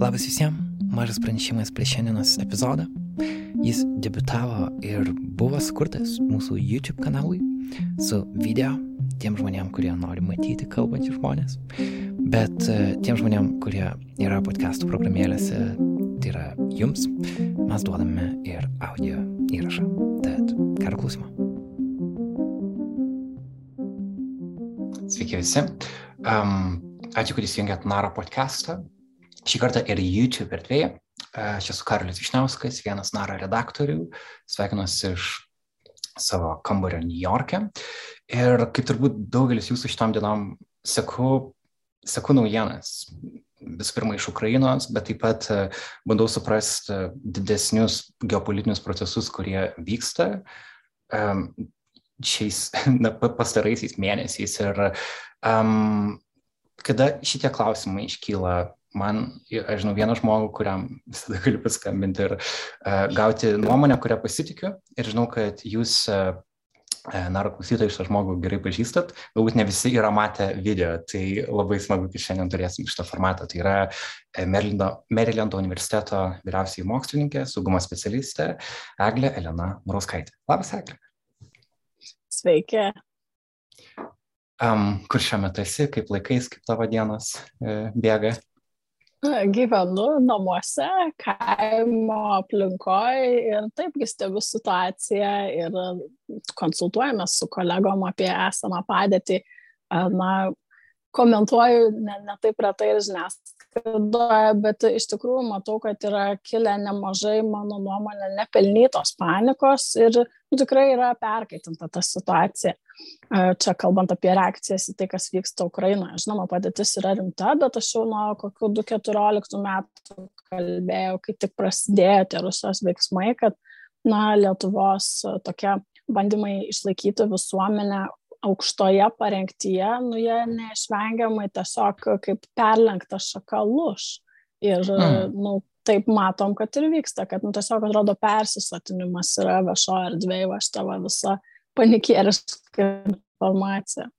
Labas visiems, mažas pranešimas prieš šiandienos epizodą. Jis debutavo ir buvo skurtas mūsų YouTube kanalui su video tiem žmonėm, kurie nori matyti kalbančius žmonės, bet e, tiem žmonėm, kurie yra podcastų programėlėse, tai yra jums, mes duodame ir audio įrašą. Tad gero klausimo. Sveiki visi. Um, ačiū, kad įsijungėt Naro podcastą. Šį kartą ir YouTube erdvėje. Aš esu Karolis Išniauskas, vienas Naro redaktorių. Sveikinuosi iš savo kambario New York'e. Ir kaip turbūt daugelis jūsų šitom dienom seku, seku naujienas. Visų pirma, iš Ukrainos, bet taip pat bandau suprasti didesnius geopolitinius procesus, kurie vyksta šiais na, pastaraisiais mėnesiais. Ir um, kada šitie klausimai iškyla man, aš žinau vieną žmogų, kuriam visada galiu paskambinti ir uh, gauti nuomonę, kurią pasitikiu. Ir žinau, kad jūs, uh, naro klausytojai, šitą žmogų gerai pažįstat. Galbūt ne visi yra matę video, tai labai smagu, kad šiandien turėsim šitą formatą. Tai yra Marylando, Marylando universiteto vyriausiai mokslininkė, saugumo specialistė Eglė Elena Murauskaitė. Labas, Eglė. Sveiki. Um, kur šiuo metu esi, kaip laikais, kaip tavo dienos e, bėga? Gyvenu namuose, kaimo aplinkoje ir taipgi stebiu situaciją ir konsultuojame su kolegom apie esamą padėtį. Na, komentuoju ne, ne taip retai ir žiniasklaidoje, bet iš tikrųjų matau, kad yra kilę nemažai, mano nuomonė, nepelnytos panikos ir nu, tikrai yra perkaitinta ta situacija. Čia kalbant apie reakcijas į tai, kas vyksta Ukrainoje. Žinoma, padėtis yra rimta, bet aš jau nuo kokių 2014 metų kalbėjau, kai tik prasidėjo tie Rusijos veiksmai, kad na, Lietuvos tokie bandymai išlaikyti visuomenę aukštoje parengtyje, nu jie neišvengiamai tiesiog kaip perlenkta šakaluš. Ir, mm. nu, taip matom, kad ir vyksta, kad nu, tiesiog atrodo persisotinimas yra viešo erdvėje, va šitą visą panikėrišką informaciją.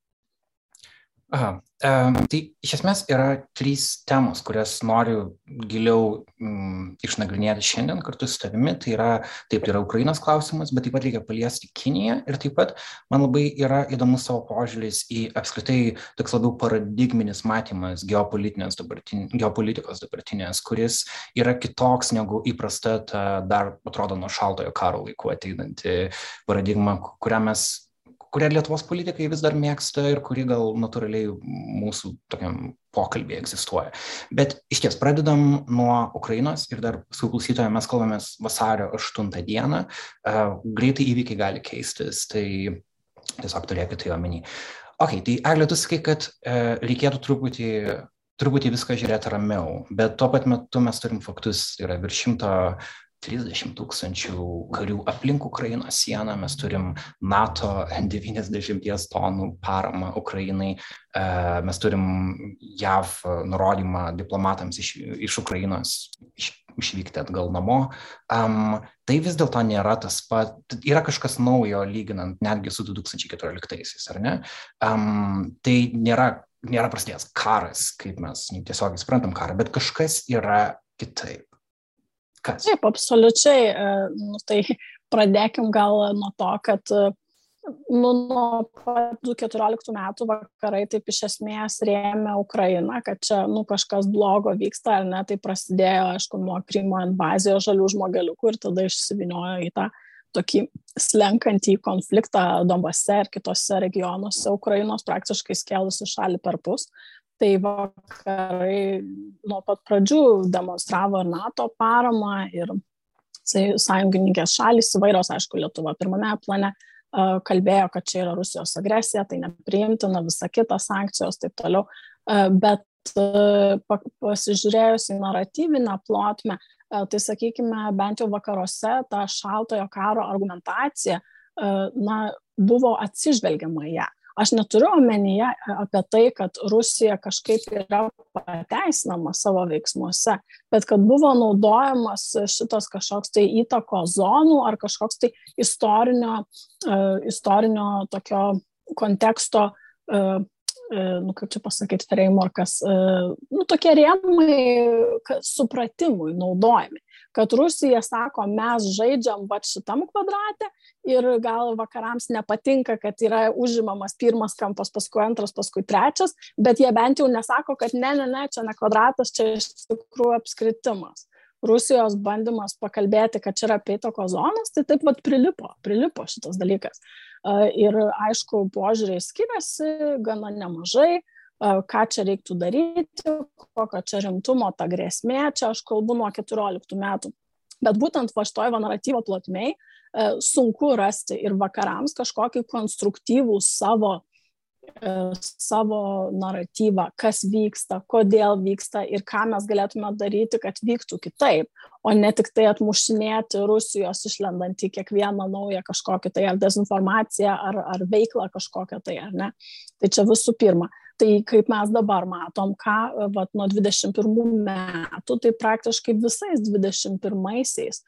Aha. Um, tai iš esmės yra trys temos, kurias noriu giliau mm, išnagrinėti šiandien kartu su tavimi. Tai yra, taip, tai yra Ukrainos klausimas, bet taip pat reikia paliesti Kiniją ir taip pat man labai yra įdomus savo požiūris į apskritai toks labiau paradigminis matymas dabartin, geopolitikos dabartinės, kuris yra kitoks negu įprasta ta dar, atrodo, nuo šaltojo karo laikų ateinanti paradigma, kurią mes kurią Lietuvos politikai vis dar mėgsta ir kuri gal natūraliai mūsų tokiam pokalbėje egzistuoja. Bet iš ties pradedam nuo Ukrainos ir dar su klausytoju mes kalbamės vasario 8 dieną. Uh, greitai įvykiai gali keistis, tai tiesiog turėkite tai omeny. Ok, tai Eglė, tu sakai, kad uh, reikėtų truputį truputį viską žiūrėti ramiau, bet tuo pat metu mes turim faktus, yra virš šimto 30 tūkstančių karių aplink Ukrainos sieną, mes turim NATO 90 tonų paramą Ukrainai, e, mes turim JAV nurodymą diplomatams iš, iš Ukrainos iš, išvykti atgal namo. Um, tai vis dėlto nėra tas pat, yra kažkas naujo lyginant netgi su 2014-aisiais, ar ne? Um, tai nėra, nėra prasidėjęs karas, kaip mes tiesiog suprantam karą, bet kažkas yra kitaip. Kas? Taip, absoliučiai. E, nu, tai pradėkim gal nuo to, kad e, nu, nuo 2014 metų vakarai taip iš esmės rėmė Ukrainą, kad čia nu, kažkas blogo vyksta, ar ne, tai prasidėjo, aišku, nuo Krymo invazijos žalių žmogeliukų ir tada išsiviniojo į tą tokį slenkantį konfliktą Donbase ir kitose regionuose Ukrainos praktiškai skėlusi šalį per pus tai vakarai nuo pat pradžių demonstravo ir NATO paramą, ir sąjungininkės šalis įvairios, aišku, Lietuva pirmame plane kalbėjo, kad čia yra Rusijos agresija, tai nepriimtina, visa kita sankcijos, taip toliau. Bet pasižiūrėjus į naratyvinę plotmę, tai sakykime, bent jau vakaruose ta šaltojo karo argumentacija, na, buvo atsižvelgiama į ją. Aš neturiu omenyje e, apie tai, kad Rusija kažkaip yra pateisinama savo veiksmuose, bet kad buvo naudojamas šitas kažkoks tai įtako zonų ar kažkoks tai istorinio, uh, istorinio tokio konteksto uh, nu kaip čia pasakyti, frameworkas, nu tokie rėmai supratimui naudojami kad Rusija sako, mes žaidžiam va šitam kvadrate ir gal vakarams nepatinka, kad yra užimamas pirmas kampas, paskui antras, paskui trečias, bet jie bent jau nesako, kad ne, ne, ne, čia ne kvadratas, čia iš tikrųjų apskritimas. Rusijos bandymas pakalbėti, kad čia yra peitoko zonas, tai taip pat prilipo, prilipo šitas dalykas. Ir aišku, požiūriai skiriasi gana nemažai ką čia reiktų daryti, kokio čia rimtumo ta grėsmė, čia aš kalbu nuo 14 metų. Bet būtent va šitoj va naratyvo plotmiai sunku rasti ir vakarams kažkokį konstruktyvų savo, savo naratyvą, kas vyksta, kodėl vyksta ir ką mes galėtume daryti, kad vyktų kitaip, o ne tik tai atmušinėti Rusijos išlendant į kiekvieną naują kažkokią tai ar dezinformaciją, ar, ar veiklą kažkokią tai, ar ne. Tai čia visų pirma tai kaip mes dabar matom ką vat nuo dvidešim pirmų metų tai praktiškai visais dvidešim pirmaisiais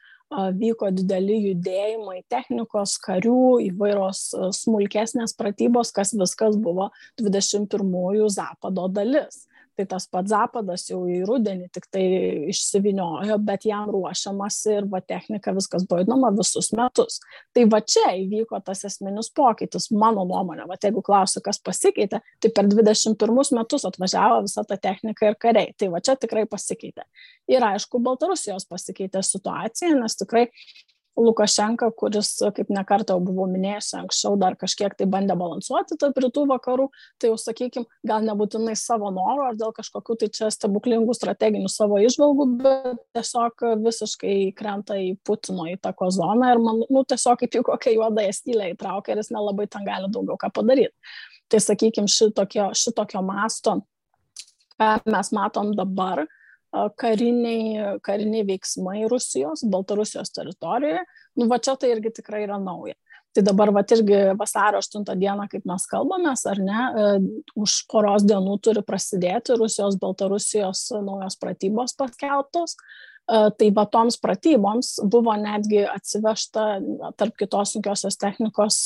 vyko dideli judėjimai technikos karių įvairios smulkesnės pratybos kas viskas buvo dvidešim pirmųjų zapado dalis tai tas pats zapadas jau į rudenį tik tai išsivyniojo, bet jam ruošiamasi ir va technika viskas buvo įdoma visus metus. Tai va čia įvyko tas esminis pokytis, mano nuomonė, va jeigu klausiu, kas pasikeitė, tai per 21 metus atvažiavo visa ta technika ir kariai. Tai va čia tikrai pasikeitė. Ir aišku, Baltarusijos pasikeitė situacija, nes tikrai Lukašenka, kuris, kaip nekartą jau buvau minėjusi, anksčiau dar kažkiek tai bandė balansuoti tarp rytų vakarų, tai jau, sakykime, gal nebūtinai savo noro ar dėl kažkokių tai čia stebuklingų strateginių savo išvalgų, bet tiesiog visiškai krenta į Putino įtako zoną ir man, nu, tiesiog kaip jau kokią juodąją stylę įtraukia ir jis nelabai ten gali daugiau ką padaryti. Tai, sakykime, šitokio, šitokio masto, ką mes matom dabar, kariniai, kariniai veiksmai Rusijos, Baltarusijos teritorijoje. Nu, va čia tai irgi tikrai yra nauja. Tai dabar, va irgi vasario 8 dieną, kaip mes kalbamės, ar ne, už poros dienų turi prasidėti Rusijos, Baltarusijos naujos pratybos paskelbtos. Tai va toms pratyboms buvo netgi atsivežta tarp kitos sunkiosios technikos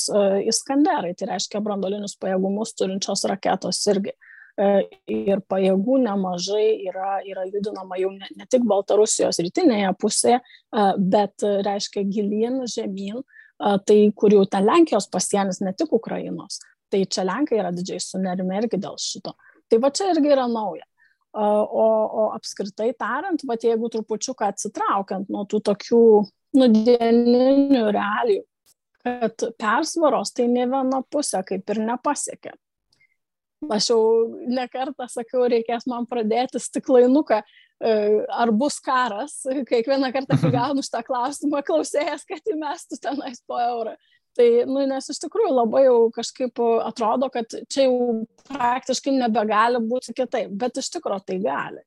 Iskanderai, tai reiškia brandolinius pajėgumus turinčios raketos irgi. E, ir pajėgų nemažai yra, yra judinama jau ne, ne tik Baltarusijos rytinėje pusėje, e, bet reiškia gilin, žemyn, e, tai kur jau ten Lenkijos pasienis, ne tik Ukrainos. Tai čia Lenkai yra didžiai sunerime irgi dėl šito. Tai va čia irgi yra nauja. O, o apskritai tariant, va jeigu trupučiuką atsitraukiant nuo tų tokių nudieninių realijų, kad persvaros tai ne viena pusė kaip ir nepasiekė aš jau nekartą sakiau, reikės man pradėti stiklainuką, e, ar bus karas, kiekvieną kartą, kai gaunu šitą klausimą, klausėjas, kad įmestų tenais po eurą. Tai, nu, nes iš tikrųjų labai jau kažkaip atrodo, kad čia jau praktiškai nebegali būti kitaip, bet iš tikrųjų tai gali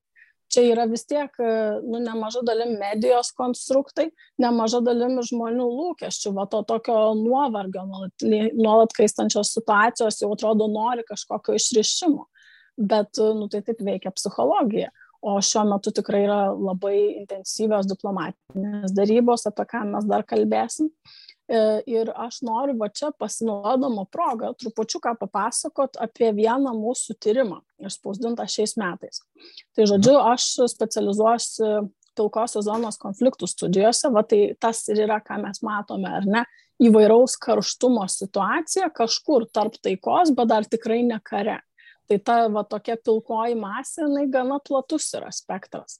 čia yra vis tiek nu, nemaža dalim medijos konstruktai, nemaža dalim žmonių lūkesčių, va to tokio nuovargio, nuolat, nuolat kaistančios situacijos jau atrodo nori kažkokio išrišimo, bet nu, tai taip veikia psichologija. O šiuo metu tikrai yra labai intensyvios diplomatinės darybos, apie ką mes dar kalbėsim. E, ir aš noriu va čia pasinaudodama progą trupučiuką papasakot apie vieną mūsų tyrimą išspausdintą šiais metais. Tai žodžiu, aš specializuosiu pilkosios zonos konfliktų studijose, va tai tas ir yra, ką mes matome, ar ne, įvairaus karštumo situacija kažkur tarp taikos, bet dar tikrai ne kare. Tai ta va tokia pilkoji masė, jinai gana platus yra spektras.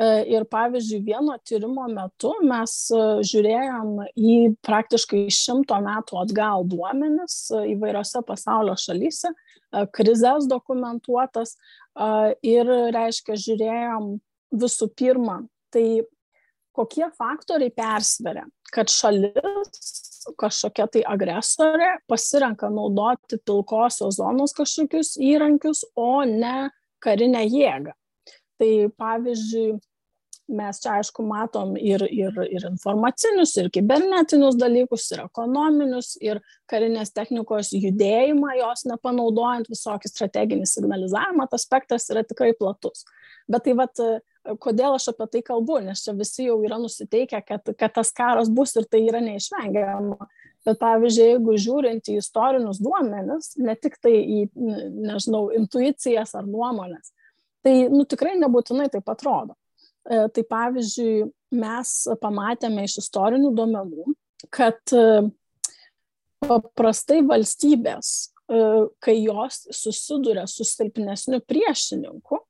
E, ir pavyzdžiui, vieno tyrimo metu mes e, žiūrėjom į praktiškai šimto metų atgal duomenis e, įvairiose pasaulio šalyse, krizės dokumentuotas ir, reiškia, žiūrėjom visų pirma, tai kokie faktoriai persveria, kad šalis kažkokia tai agresorė pasirenka naudoti pilkosios zonos kažkokius įrankius, o ne karinę jėgą tai pavyzdžiui mes čia aišku matom ir, ir, ir informacinius, ir kibernetinius dalykus, ir ekonominius, ir karinės technikos judėjimą, jos nepanaudojant visokį strateginį signalizavimą, tas spektras yra tikrai platus. Bet tai vad, kodėl aš apie tai kalbu, nes čia visi jau yra nusiteikę, kad, kad tas karas bus ir tai yra neišvengiama. Bet pavyzdžiui, jeigu žiūrint į istorinius duomenis, ne tik tai į, nežinau, intuicijas ar nuomonės, tai nu, tikrai nebūtinai taip atrodo. E, tai pavyzdžiui, mes pamatėme iš istorinių duomenų, kad e, paprastai valstybės, e, kai jos susiduria su silpnesniu priešininku,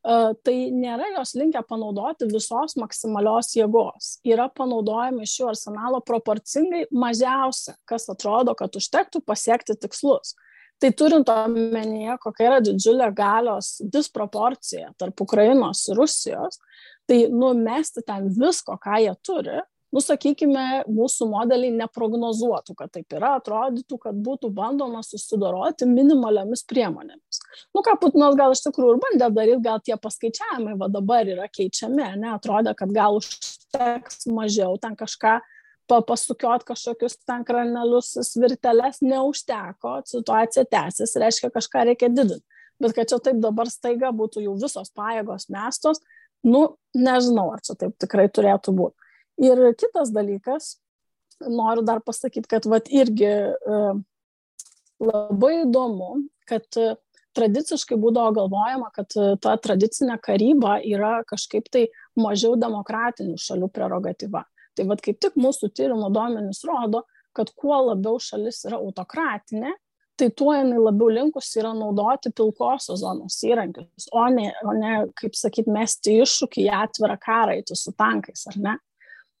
tai nėra jos linkę panaudoti visos maksimalios jėgos. Yra panaudojama iš jų arsenalo proporcingai mažiausia, kas atrodo, kad užtektų pasiekti tikslus. Tai turint omenyje, kokia yra didžiulė galios disproporcija tarp Ukrainos ir Rusijos, tai numesti ten visko, ką jie turi, nu sakykime mūsų modeliai neprognozuotų kad taip yra atrodytų kad būtų bandoma susidoroti minimaliomis priemonėmis. Nu ką putinas gal iš tikrųjų ir bandė daryt gal tie paskaičiavimai va dabar yra keičiami ane atrodė kad gal užteks mažiau ten kažką pa pasukiot kažkokius ten kranelius svirteles neužteko situacija tęsiasi reiškia kažką reikia didint bet kad čia taip dabar staiga būtų jau visos pajėgos mestos nu nežinau ar čia taip tikrai turėtų būt Ir kitas dalykas, noriu dar pasakyti, kad vat irgi e, labai įdomu, kad e, tradiciškai būdavo galvojama, kad e, ta tradicinė karyba yra kažkaip tai mažiau demokratinių šalių prerogatyva. Tai vad kaip tik mūsų tyrimo duomenys rodo, kad kuo labiau šalis yra autokratinė, tai tuo jinai labiau linkusi yra naudoti pilkosios zonos įrankius, o ne, o ne kaip sakyt, mesti iššūkį į atvirą karą, eiti su tankais, ar ne?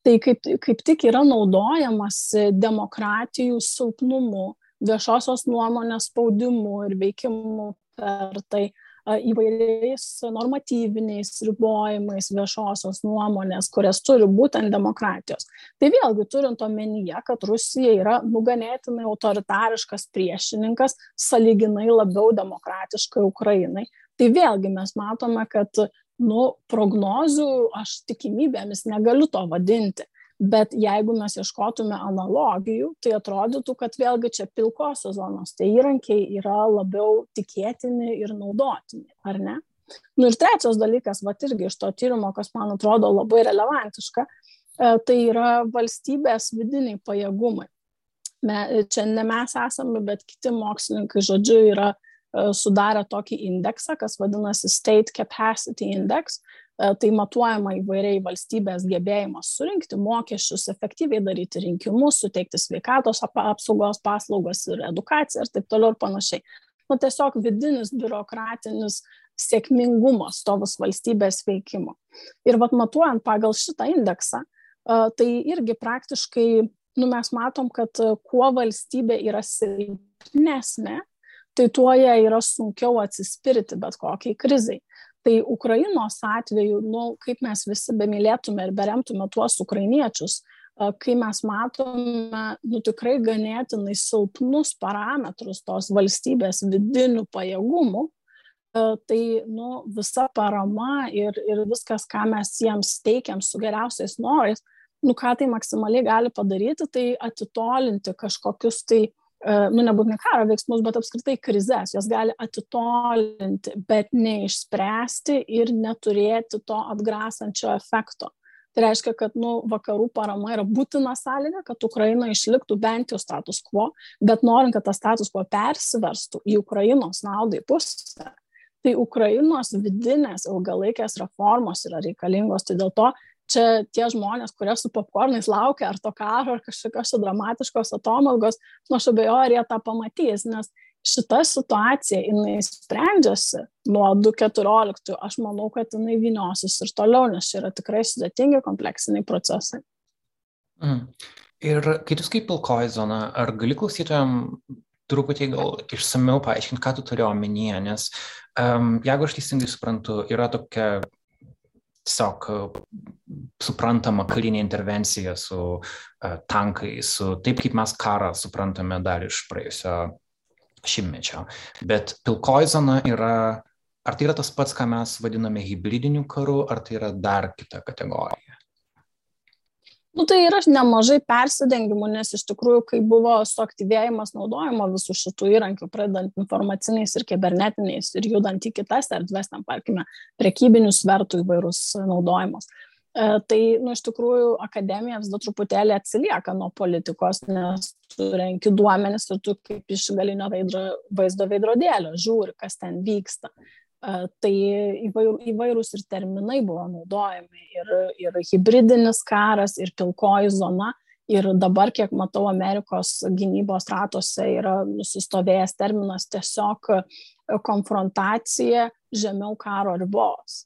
tai kaip, kaip tik yra naudojamas demokratijų silpnumu, viešosios nuomonės spaudimu ir veikimu per tai įvairiais normatyviniais ribojimais viešosios nuomonės, kurias turi būtent demokratijos. Tai vėlgi turint omenyje, kad Rusija yra nuganėtinai autoritariškas priešininkas, saliginai labiau demokratiškai Ukrainai, tai vėlgi mes matome, kad nu prognozių aš tikimybėmis negaliu to vadinti bet jeigu mes ieškotume analogijų tai atrodytų kad vėlgi čia pilkosios zonos tie įrankiai yra labiau tikėtini ir naudotini ar ne nu ir trečias dalykas vat irgi iš to tyrimo kas man atrodo labai relevantiška e, tai yra valstybės vidiniai pajėgumai me, čia ne mes esame bet kiti mokslininkai žodžiu yra E, sudarė tokį indeksą, kas vadinasi State Capacity Index. E, tai matuojama įvairiai valstybės gebėjimas surinkti mokesčius, efektyviai daryti rinkimus, suteikti sveikatos apsaugos paslaugas ir edukaciją ir taip toliau ir panašiai. Nu, tiesiog vidinis biurokratinis sėkmingumas tovus valstybės veikimo. Ir vat matuojant pagal šitą indeksą, e, tai irgi praktiškai nu, mes matom, kad kuo valstybė yra silpnesnė, tai tuo jai yra sunkiau atsispirti bet kokiai krizai. Tai Ukrainos atveju, nu, kaip mes visi bemylėtume ir beremtume tuos ukrainiečius, kai mes matome nu, tikrai ganėtinai silpnus parametrus tos valstybės vidinių pajėgumų, tai nu, visa parama ir, ir viskas, ką mes jiems teikiam su geriausiais norais, nu, ką tai maksimaliai gali padaryti, tai atitolinti kažkokius tai nu nebūtinai karo veiksmus, bet apskritai krizės, jos gali atitolinti, bet neišspręsti ir neturėti to atgrasančio efekto. Tai reiškia, kad nu, vakarų parama yra būtina sąlyga, kad Ukraina išliktų bent jau status quo, bet norint, kad tas status quo persiverstų į Ukrainos naudai pusę, tai Ukrainos vidinės ilgalaikės reformos yra reikalingos. Tai dėl to čia tie žmonės, kurie su popkornais laukia ar to karo, ar kažkokios dramatiškos atomalgos, nu aš abejoju, ar jie tą pamatys, nes šita situacija, jinai sprendžiasi nuo 2014, aš manau, kad jinai viniosis ir toliau, nes čia yra tikrai sudėtingi kompleksiniai procesai. Mm. Ir kai tu skai pilkoji zona, ar gali klausytojam truputį gal išsameu paaiškinti, ką tu turi omenyje, nes um, jeigu aš teisingai suprantu, yra tokia tiesiog suprantama karinė intervencija su uh, tankais, su taip kaip mes karą suprantame dar iš praėjusio šimtmečio. Bet pilkoji zona yra, ar tai yra tas pats, ką mes vadiname hybridiniu karu, ar tai yra dar kita kategorija? Nu, tai yra nemažai persidengimų, nes iš tikrųjų, kai buvo suaktyvėjimas naudojimo visų šitų įrankių, pradedant informaciniais ir kibernetiniais ir judant į kitas erdves, tam, tarkime, prekybinių svertų įvairūs naudojimas, Tai, nu, iš tikrųjų, akademija vis dar truputėlį atsilieka nuo politikos, nes tu renki duomenis ir tu kaip iš galinio veidro, vaizdo veidrodėlio žiūri, kas ten vyksta. Tai įvair, įvairūs ir terminai buvo naudojami, ir, ir hybridinis karas, ir pilkoji zona. Ir dabar, kiek matau, Amerikos gynybos ratuose yra nusistovėjęs terminas tiesiog konfrontacija žemiau karo ribos.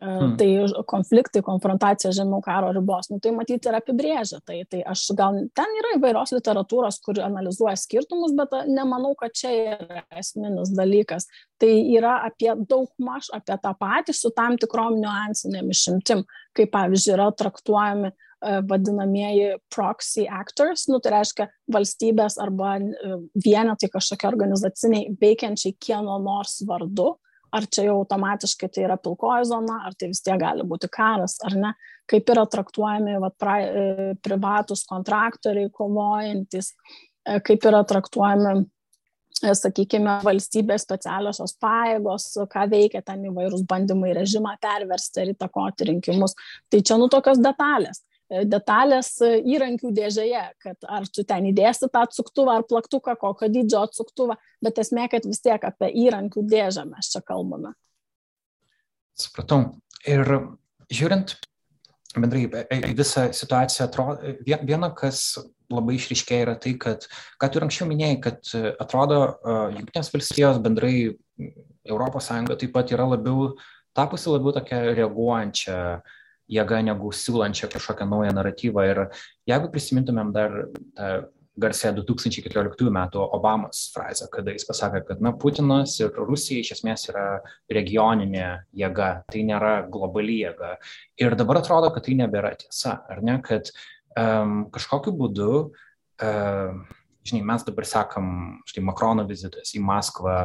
Hmm. Tai konfliktai, konfrontacija žemiau karo ribos, nu, tai matyti ir apibrėžia. Tai, tai aš gal ten yra įvairios literatūros, kur analizuoja skirtumus, bet nemanau, kad čia yra esminis dalykas. Tai yra apie daug maž apie tą patį su tam tikrom niuansinėm išimtim, kaip pavyzdžiui yra traktuojami vadinamieji proxy actors, nu, tai reiškia valstybės arba vienetai kažkokie organizaciniai veikiančiai kieno nors vardu. Uh, ar čia jau automatiškai tai yra pilkoji zona, ar tai vis tiek gali būti karas, ar ne, kaip yra traktuojami va, pra, e, privatus kontraktoriai kovojantis, e, kaip yra traktuojami, e, sakykime, valstybės specialiosios pajėgos, ką veikia ten įvairūs bandymai režimą perversti ir įtakoti rinkimus. Tai čia nu tokios detalės detalės įrankių dėžėje, kad ar tu ten įdėsi tą atsuktuvą ar plaktuką, kokio dydžio atsuktuvą, bet esmė, kad vis tiek apie įrankių dėžę mes čia kalbame. Supratau. Ir žiūrint bendrai į visą situaciją, atrodo, viena, kas labai išriškėja yra tai, kad, ką tu anksčiau minėjai, kad atrodo, Junktinės valstijos bendrai ES taip pat yra labiau tapusi labiau tokia reaguojančia uh, jėga negu siūlančia kažkokią naują naratyvą. Ir jeigu prisimintumėm dar tą garsę 2014 metų Obamos frazę, kada jis pasakė, kad na, Putinas ir Rusija iš esmės yra regioninė jėga, tai nėra globali jėga. Ir dabar atrodo, kad tai nebėra tiesa, ar ne, kad um, kažkokiu būdu, um, žinai, mes dabar sakam, štai Makrono vizitas į Maskvą,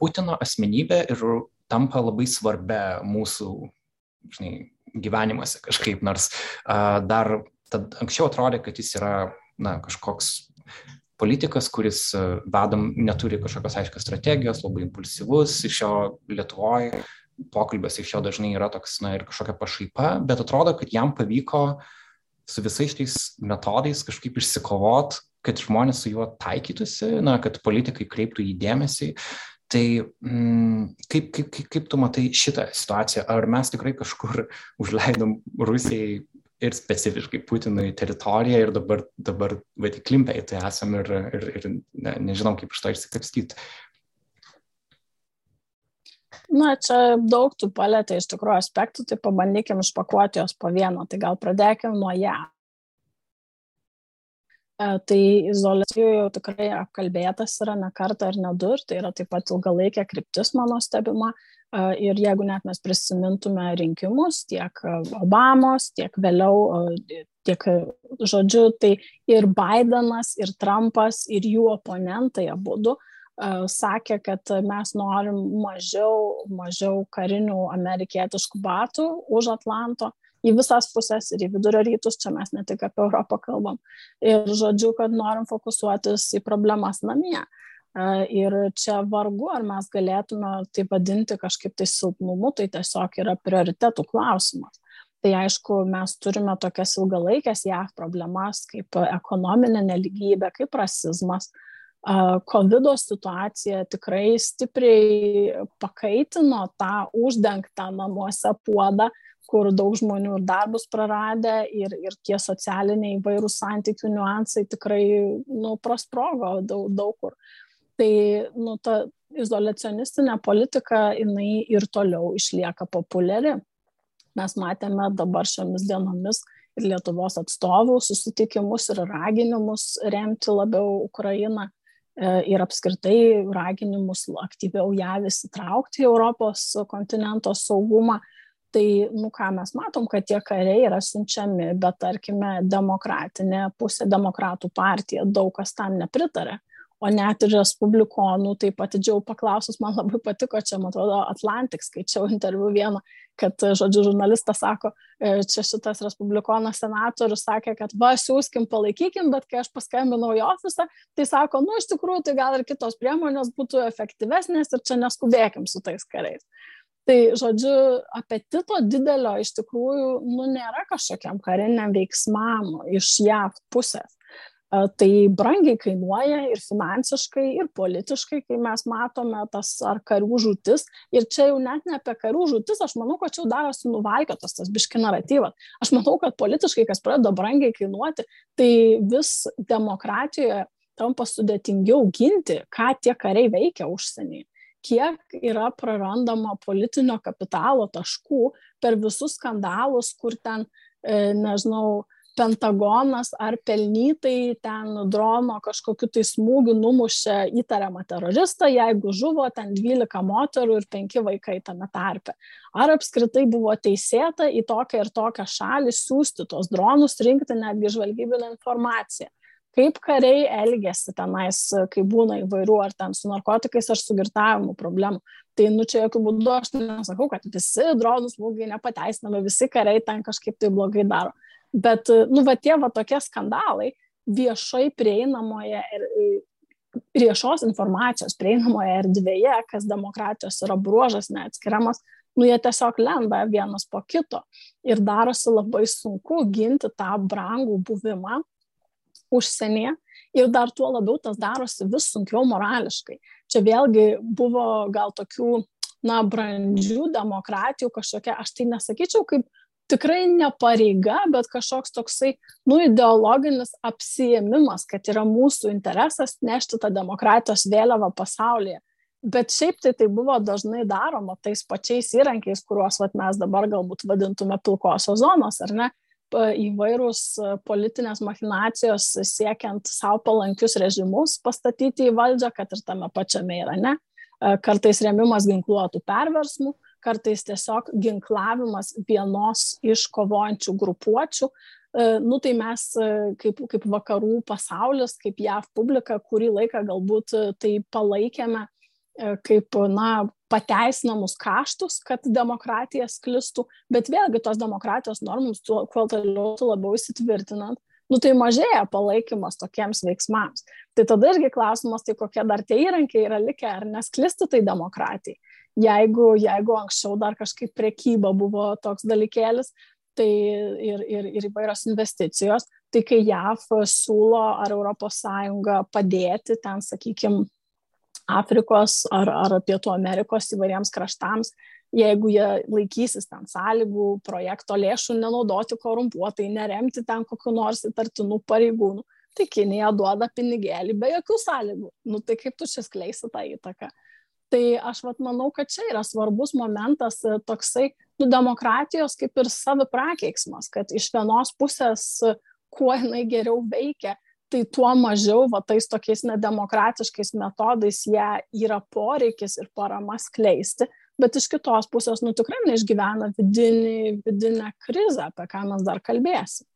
Putino asmenybė ir tampa labai svarbia mūsų žinai, gyvenimuose kažkaip, nors uh, dar tad anksčiau atrodė, kad jis yra na, kažkoks politikas, kuris vedam neturi kažkokios aiškios strategijos, labai impulsyvus, iš jo Lietuvoje pokalbės iš jo dažnai yra toks, na ir kažkokia pašaipa, bet atrodo, kad jam pavyko su visais šitais metodais kažkaip išsikovot, kad žmonės su juo taikytųsi, na, kad politikai kreiptų į dėmesį. Tai mm, kaip, kaip, kaip, tu matai šitą situaciją? Ar mes tikrai kažkur užleidom Rusijai ir specifiškai Putinui teritoriją ir dabar, dabar bet įklimpę į tai esam ir, ir, ir ne, nežinom, kaip iš to išsikapstyti? Na, čia daug tų palėtė iš tikrųjų aspektų, tai pabandykim išpakuoti jos po vieną. Tai gal pradėkim nuo ją. E, tai izolacijų jau tikrai apkalbėtas yra ne kartą ir ne du, ir tai yra taip pat ilgalaikė kryptis mano stebima. E, ir jeigu net mes prisimintume rinkimus, tiek Obamos, tiek vėliau, e, tiek žodžiu, tai ir Bidenas, ir Trumpas, ir jų oponentai abu du sakė, kad mes norim mažiau, mažiau karinių amerikietiškų batų už Atlanto į visas puses ir į vidurio rytus, čia mes ne tik apie Europą kalbam. Ir žodžiu, kad norim fokusuotis į problemas namie. Ir čia vargu, ar mes galėtume tai vadinti kažkaip tai silpnumu, tai tiesiog yra prioritetų klausimas. Tai aišku, mes turime tokias ilgalaikės JAV problemas kaip ekonominė neligybė, kaip rasizmas. COVID situacija tikrai stipriai pakaitino tą uždengtą namuose puodą, kur daug žmonių ir darbus praradę ir, ir tie socialiniai įvairūs santykių niuansai tikrai nu, prosprogo daug, daug kur. Tai nu, ta izolacionistinė politika, jinai ir toliau išlieka populiari. Mes matėme dabar šiomis dienomis ir Lietuvos atstovų susitikimus ir raginimus remti labiau Ukrainą e, ir apskritai raginimus aktyviau ją įsitraukti į Europos kontinento saugumą tai nu ką mes matom kad tie kariai yra siunčiami bet tarkime demokratinė pusė demokratų partija daug kas tam nepritaria o net ir respublikonų taip atidžiau paklausus man labai patiko čia man atrodo atlantik skaičiau interviu vieną kad žodžiu žurnalistas sako e, čia šitas respublikonas senatorius sakė kad va siųskim palaikykim bet kai aš paskambinau į ofisą tai sako nu iš tikrųjų tai gal ir kitos priemonės būtų efektyvesnės ir čia neskubėkim su tais kariais Tai, žodžiu, apetito didelio iš tikrųjų, nu, nėra kažkokiam kariniam veiksmam iš JAV pusės. Tai brangiai kainuoja ir finansiškai, ir politiškai, kai mes matome tas ar karių žūtis. Ir čia jau net ne apie karių žūtis, aš manau, kad čia jau darosi nuvalkiotas tas biški naratyvas. Aš manau, kad politiškai, kas pradeda brangiai kainuoti, tai vis demokratijoje tampa sudėtingiau ginti, ką tie kariai veikia užsienyje kiek yra prarandama politinio kapitalo taškų per visus skandalus, kur ten, e, nežinau, Pentagonas ar pelnytai ten drono kažkokiu tai smūgiu numušė įtariamą teroristą, jeigu žuvo ten 12 moterų ir 5 vaikai tame tarpe. Ar apskritai buvo teisėta į tokią ir tokią šalį siūsti tos dronus, rinkti netgi žvalgybinę informaciją kaip kariai elgesi tenais, kai būna įvairių, ar ten su narkotikais, ar su girtavimu problemų. Tai, nu, čia jokių būdų aš nesakau, kad visi dronų smūgiai nepateisinami, visi kariai ten kažkaip tai blogai daro. Bet, nu, va tie va tokie skandalai viešai prieinamoje ir viešos informacijos prieinamoje erdvėje, kas demokratijos yra bruožas neatskiriamas, nu jie tiesiog lenda vienas po kito ir darosi labai sunku ginti tą brangų buvimą užsienyje ir dar tuo labiau tas darosi vis sunkiau morališkai. Čia vėlgi buvo gal tokių, na, brandžių demokratijų kažkokia, aš tai nesakyčiau kaip tikrai ne pareiga, bet kažkoks toksai, nu, ideologinis apsijėmimas, kad yra mūsų interesas nešti tą demokratijos vėliavą pasaulyje. Bet šiaip tai tai buvo dažnai daroma tais pačiais įrankiais, kuriuos vat, mes dabar galbūt vadintume pilkosios zonos, ar ne? Įvairūs politinės machinacijos siekiant savo palankius režimus pastatyti į valdžią, kad ir tame pačiame Irane. Kartais remimas ginkluotų perversmų, kartais tiesiog ginklavimas vienos iš kovojančių grupuočių. Nu tai mes kaip, kaip vakarų pasaulis, kaip JAV publika, kurį laiką galbūt tai palaikėme kaip, na, pateisinamus kaštus, kad demokratija sklistų, bet vėlgi tos demokratijos normoms, kuo toliau labiau įsitvirtinant, nu tai mažėja palaikymas tokiems veiksmams. Tai tada irgi klausimas, tai kokie dar tie įrankiai yra likę, ar nesklisti tai demokratijai. Jeigu, jeigu anksčiau dar kažkaip prekyba buvo toks dalykėlis, tai ir, ir, ir įvairios investicijos, tai kai JAF siūlo ar ES padėti ten, sakykime, Afrikos ar, ar Pietų Amerikos įvairiems kraštams, jeigu jie laikysis ten sąlygų, projekto lėšų nenaudoti korumpuotai, neremti ten kokiu nors įtartinų pareigūnų, tai Kinija duoda pinigėlį be jokių sąlygų. Nu tai kaip tu čia skleisi tą įtaką? Tai aš vat, manau, kad čia yra svarbus momentas e, toksai, nu, demokratijos kaip ir saviprakeiksmas, kad iš vienos pusės kuo jinai geriau veikia, tai tuo mažiau va tais tokiais nedemokratiškais metodais ją yra poreikis ir parama skleisti, bet iš kitos pusės, nu tikrai neišgyvena vidinį, vidinę krizę, apie ką mes dar kalbėsim.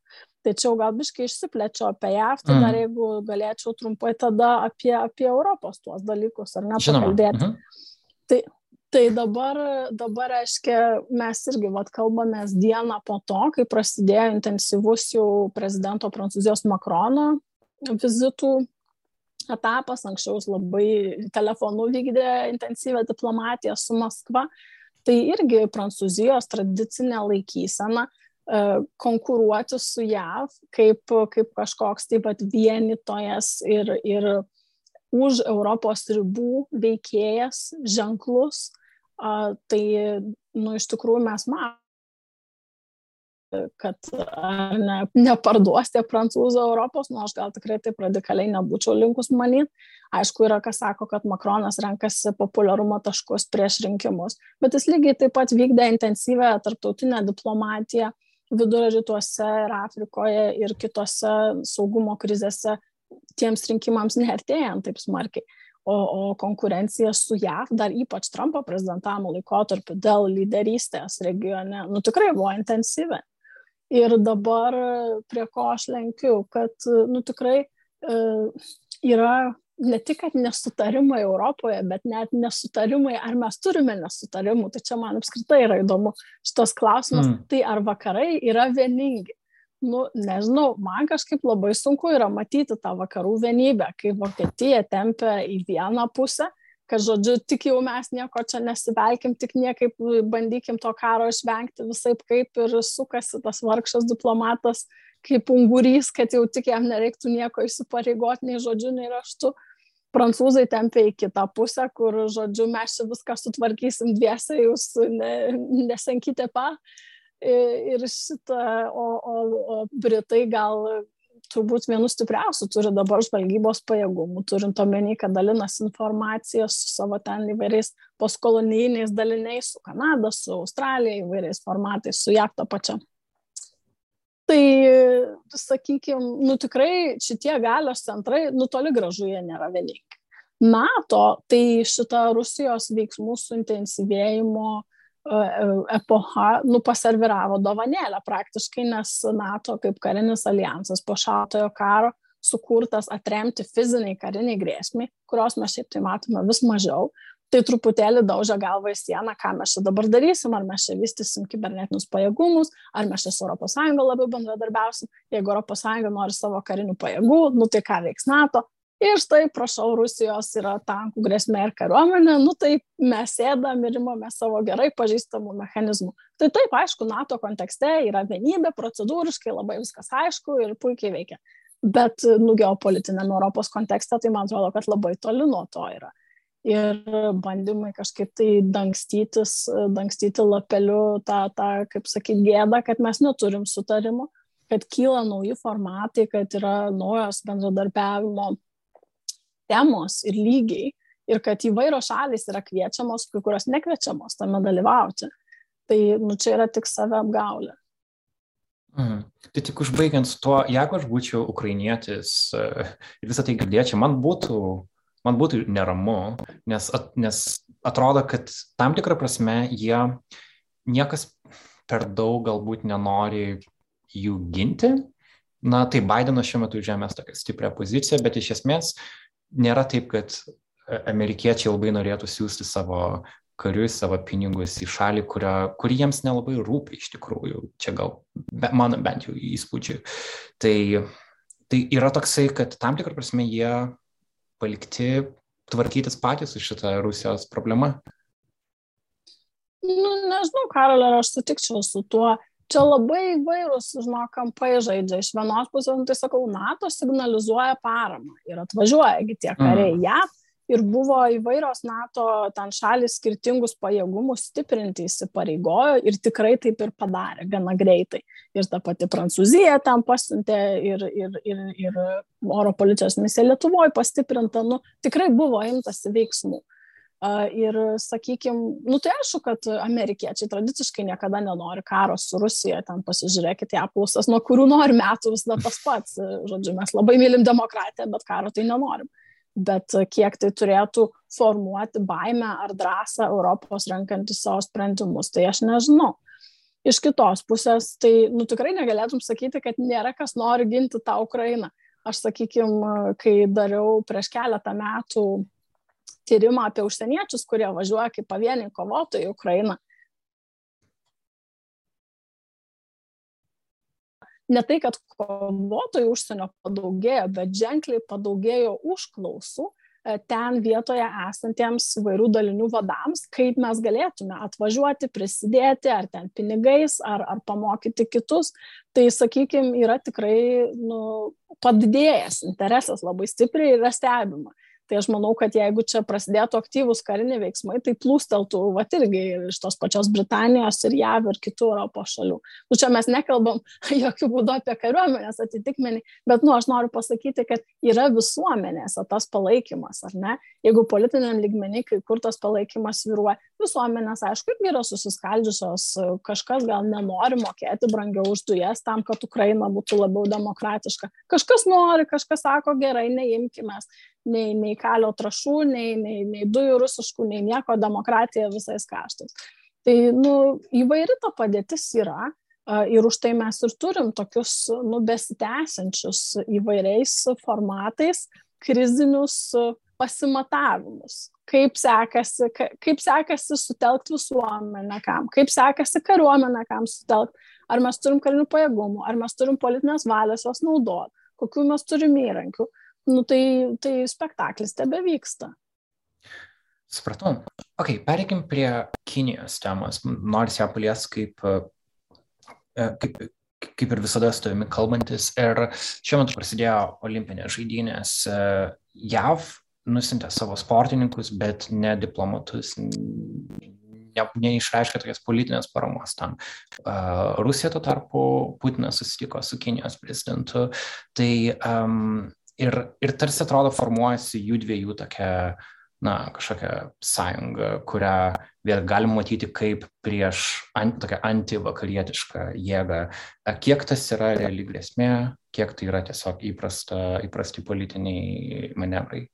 Tačiau gal biškai išsiplečiu apie JAV, tai mm. dar jeigu galėčiau trumpai tada apie, apie Europos tuos dalykus, ar ne, pakalbėti. Mm -hmm. Tai, tai dabar, dabar, reiškia, mes irgi vat, kalbamės dieną po to, kai prasidėjo intensyvus jau prezidento Prancūzijos Makrono vizitų etapas, anksčiau jis labai telefonu vykdė intensyvę diplomatiją su Maskva, tai irgi Prancūzijos tradicinė laikysena e, konkuruoti su JAV kaip, kaip kažkoks taip pat vienitojas ir, ir už Europos ribų veikėjas ženklus, tai nu, iš tikrųjų mes matome kad ar ne, neparduos tie prancūzų Europos, nu aš gal tikrai taip radikaliai nebūčiau linkus manyti. Aišku, yra kas sako, kad Makronas renkasi populiarumo taškus prieš rinkimus, bet jis lygiai taip pat vykdė intensyvę tarptautinę diplomatiją vidurio rytuose ir Afrikoje ir kitose saugumo krizėse tiems rinkimams neartėjant taip smarkiai. O, o konkurencija su JAV, dar ypač Trumpo prezidentavimo laikotarpiu dėl lyderystės regione, nu tikrai buvo intensyvi. Ir dabar prie ko aš lenkiu, kad nu, tikrai e, yra ne tik, kad nesutarimai Europoje, bet net nesutarimai, ar mes turime nesutarimų. Tai čia man apskritai yra įdomu šitas klausimas. Mm. Tai ar vakarai yra vieningi? Nu, nežinau, man kažkaip labai sunku yra matyti tą vakarų vienybę, kai Vokietija tempia į vieną pusę, kad, žodžiu, tik jau mes nieko čia nesivelkim, tik niekaip bandykim to karo išvengti visai kaip ir sukasi tas vargšas diplomatas kaip ungurys, kad jau tik jam nereiktų nieko įsipareigoti, nei žodžiu, nei raštu. Prancūzai tempia į kitą pusę, kur, žodžiu, mes čia viską sutvarkysim dviese, jūs ne, nesenkite pa. Ir šitą, o, o, o Britai gal turbūt vienu stipriausių turi dabar žvalgybos pajėgumų, turint omeny, kad dalinasi informaciją su savo ten įvairiais postkolonijiniais daliniais, su Kanada, su Australija, įvairiais formatais, su JAV tą pačią. Tai, sakykime, nu tikrai šitie galios centrai, nu toli gražu jie nėra vieningi. NATO, tai šita Rusijos veiksmų suintensyvėjimo epocha nu, paserviravo dovanėlę praktiškai, nes NATO kaip karinis alijansas po šaltojo karo sukurtas atremti fiziniai kariniai grėsmiai, kurios mes šiaip tai matome vis mažiau, tai truputėlį daužia galvą į sieną, ką mes čia dabar darysim, ar mes čia vystysim kibernetinius pajėgumus, ar mes čia su ES labiau bendradarbiausim, jeigu ES nori savo karinių pajėgų, nu tai ką veiks NATO, Ir štai, prašau, Rusijos yra tankų grėsmė ir kariuomenė, nu tai mes sėdam ir imame savo gerai pažįstamų mechanizmų. Tai taip, aišku, NATO kontekste yra vienybė, procedūriškai labai viskas aišku ir puikiai veikia. Bet, nu, geopolitiniam Europos kontekste, tai man atrodo, kad labai toli nuo to yra. Ir bandymai kažkaip tai dangstytis, dangstyti lapeliu tą, tą kaip sakyti, gėdą, kad mes neturim sutarimo, kad kyla nauji formatai, kad yra naujos bendradarbiavimo temos ir lygiai ir kad įvairios šalis yra kviečiamos, kai kurios nekviečiamos tame dalyvauti. Tai nu, čia yra tik save apgaulė. Mhm. Tai tik užbaigiant su tuo, jeigu aš būčiau ukrainietis e, ir visą tai girdėčiau, man būtų, man būtų neramu, nes, at, nes atrodo, kad tam tikrą prasme jie niekas per daug galbūt nenori jų ginti. Na, tai Bidenas šiuo metu žemės tokią stiprią poziciją, bet iš esmės nėra taip, kad e, amerikiečiai labai norėtų siūsti savo karius, savo pinigus į šalį, kurio, kuri jiems nelabai rūpi iš tikrųjų. Čia gal be, mano bent jau įspūdžiai. Tai, tai yra toksai, kad tam tikrą prasme jie palikti tvarkytis patys su šitą Rusijos problemą. Nu, nežinau, Karolė, aš sutikčiau su tuo čia labai įvairūs, žinok, kampai žaidžia. Iš vienos pusės, nu, tai sakau, NATO signalizuoja paramą ir atvažiuojagi tie kariai mm. JAV. Ir buvo įvairios NATO ten šalis skirtingus pajėgumus stiprinti įsipareigojo ir tikrai taip ir padarė gana greitai. Ir ta pati Prancūzija ten pasiuntė ir, ir, ir, ir oro policijos misija Lietuvoje pastiprinta, nu, tikrai buvo imtasi veiksmų. Ir, sakykime, nu tai aišku, kad amerikiečiai tradiciškai niekada nenori karo su Rusija, ten pasižiūrėkite apklausas, nuo kurių nori metų visada tas pats. Žodžiu, mes labai mylim demokratiją, bet karo tai nenorim. Bet kiek tai turėtų formuoti baimę ar drąsą Europos renkantis savo sprendimus, tai aš nežinau. Iš kitos pusės, tai nu, tikrai negalėtum sakyti, kad nėra kas nori ginti tą Ukrainą. Aš, sakykime, kai dariau prieš keletą metų tyrimą apie užsieniečius, kurie važiuoja kaip pavieniai kovotojai į Ukrainą. Ne tai, kad kovotojų užsienio padaugėjo, bet ženkliai padaugėjo užklausų e, ten vietoje esantiems įvairių dalinių vadams, kaip mes galėtume atvažiuoti, prisidėti, ar ten pinigais, ar, ar pamokyti kitus. Tai, sakykime, yra tikrai nu, padidėjęs interesas labai stipriai ir yra stebima. Tai aš manau, kad jeigu čia prasidėtų aktyvūs kariniai veiksmai, tai plūsteltų, va irgi iš tos pačios Britanijos ir JAV ir kitų Europos šalių. Nu, čia mes nekalbam jokių būdų apie kariuomenės atitikmenį, bet, nu, aš noriu pasakyti, kad yra visuomenėse tas palaikymas, ar ne? Jeigu politiniam lygmenį, kai kur tas palaikymas viruoja, visuomenės, aišku, irgi yra susiskaldžiusios, kažkas gal nenori mokėti brangiau už dujas tam, kad Ukraina būtų labiau demokratiška. Kažkas nori, kažkas sako, gerai, neimkime nei, nei kalio trašų, nei, nei, nei dujų rusiškų, nei nieko, demokratija visais kaštais. Tai nu, įvairi ta padėtis yra ir už tai mes ir turim tokius nu, besitęsiančius įvairiais formatais krizinius pasimatavimus. Kaip sekasi, kaip sekasi sutelkti visuomenę, kam, kaip sekasi kariuomenę, kam sutelkti, ar mes turim karinių pajėgumų, ar mes turim politinės valios jos naudoti, kokiu mes turim įrankių nu tai, tai spektaklis tebe vyksta. Supratau. Ok, pereikim prie Kinijos temos. Nors ją palies kaip, kaip, kaip ir visada su tavimi kalbantis. Ir šiuo metu prasidėjo olimpinės žaidynės. JAV nusintė savo sportininkus, bet ne diplomatus, ne, neišreiškė tokias politinės paramos tam. Rusija tuo tarpu, Putinas susitiko su Kinijos prezidentu. Tai um, ir, ir tarsi atrodo formuojasi jų dviejų tokia na, kažkokią sąjungą, kurią vėl galim matyti kaip prieš ant, tokią antivakarietišką jėgą. Kiek tas yra reali grėsmė, kiek tai yra tiesiog įprasta, įprasti politiniai manevrai.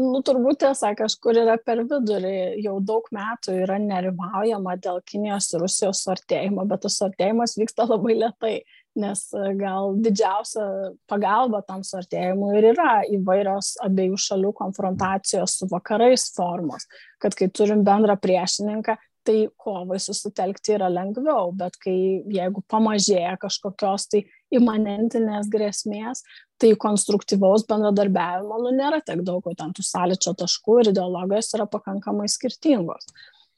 Nu, turbūt tiesa, kažkur yra per vidurį, jau daug metų yra nerimaujama dėl Kinijos ir Rusijos suartėjimo, bet tas suartėjimas vyksta labai lietai, nes e, gal didžiausia pagalba tam suartėjimui ir yra įvairios abiejų šalių konfrontacijos su vakarais formos, kad kai turim bendrą priešininką, tai kovai susitelkti yra lengviau, bet kai jeigu pamažėja kažkokios tai imanentinės grėsmės, tai konstruktyvaus bendradarbiavimo nu, nėra tiek daug, o ten tų sąlyčio taškų ir ideologijos yra pakankamai skirtingos.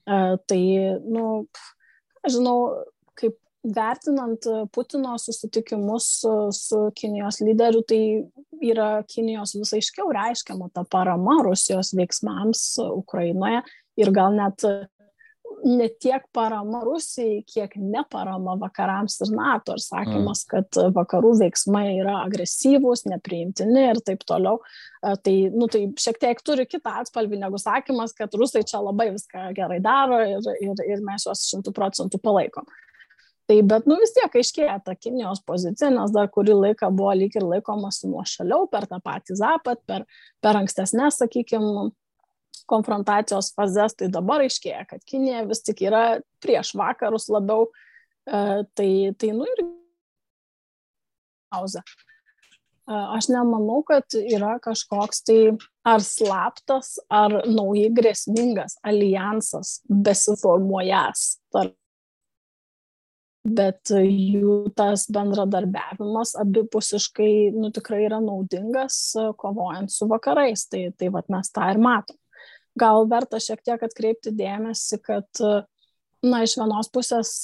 E, tai, nu, žinau, kaip vertinant Putino susitikimus su, su Kinijos lyderiu, tai yra Kinijos visai aiškiau reiškiama ta parama Rusijos veiksmams Ukrainoje ir gal net ne tiek parama Rusijai, kiek neparama vakarams ir NATO ir sakymas, mm. kad vakarų veiksmai yra agresyvūs, nepriimtini ir taip toliau. Tai, nu, tai šiek tiek turi kitą atspalvį negu sakymas, kad rusai čia labai viską gerai daro ir, ir, ir mes juos šimtų procentų palaikom. Tai bet, nu vis tiek aiškėja ta Kinijos pozicija, nes dar kurį laiką buvo lyg ir laikomasi nuo šaliau per tą patį Zapat, per, per ankstesnės, sakykime, konfrontacijos fazes, tai dabar aiškėja, kad Kinija vis tik yra prieš vakarus labiau, e, tai, tai nu ir pauzę. E, aš nemanau, kad yra kažkoks tai ar slaptas, ar naujai grėsmingas alijansas besiformuojas tarp bet jų tas bendradarbiavimas abipusiškai nu, tikrai yra naudingas kovojant su vakarais. Tai, tai vat, mes tą ir matom gal verta šiek tiek atkreipti dėmesį, kad, na, iš vienos pusės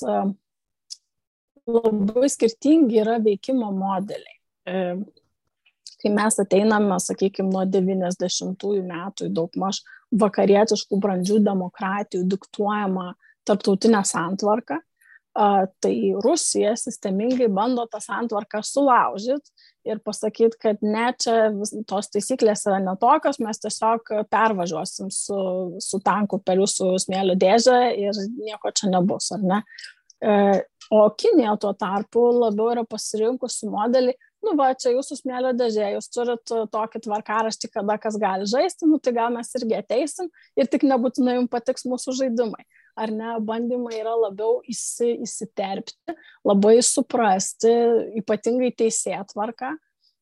labai skirtingi yra veikimo modeliai. E, kai mes ateiname, sakykime, nuo 90-ųjų metų į daugmaž vakarietiškų brandžių demokratijų diktuojama tarptautinė santvarka, tai Rusija sistemingai bando tą santvarką sulaužyti ir pasakyti, kad ne, čia tos taisyklės yra netokios, mes tiesiog pervažiuosim su, su tanku per jūsų smėlio dėžę ir nieko čia nebus, ar ne? E, o Kinija tuo tarpu labiau yra pasirinkusi modelį, nu va, čia jūsų smėlio dėžė, jūs turit tokį tvarkaraštį, kada kas gali žaisti, nu tai gal mes irgi ateisim ir tik nebūtinai jums patiks mūsų žaidimai ar ne, bandymai yra labiau įsi, įsiterpti, labai suprasti, ypatingai teisėtvarką.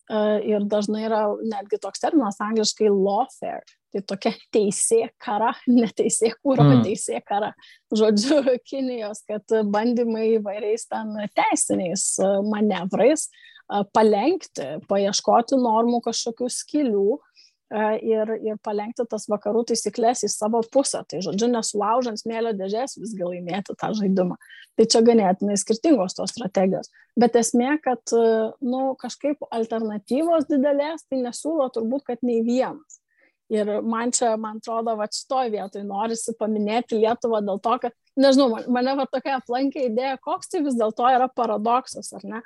E, ir dažnai yra netgi toks terminas angliškai lawfare, tai tokia teisė kara, ne teisė kūro, mm. teisė kara. Žodžiu, Kinijos, kad bandymai įvairiais ten teisiniais manevrais e, palengti, paieškoti normų kažkokių skilių, E, ir, ir palengti tas vakarų taisyklės į savo pusę. Tai žodžiu, nesulaužant smėlio dėžės visgi laimėti tą žaidimą. Tai čia ganėtinai skirtingos tos strategijos. Bet esmė, kad nu, kažkaip alternatyvos didelės, tai nesiūlo turbūt, kad nei vienas. Ir man čia, man atrodo, va šitoj vietoj norisi paminėti Lietuvą dėl to, kad, nežinau, mane va tokia aplankė idėja, koks tai vis dėlto yra paradoksas, ar ne?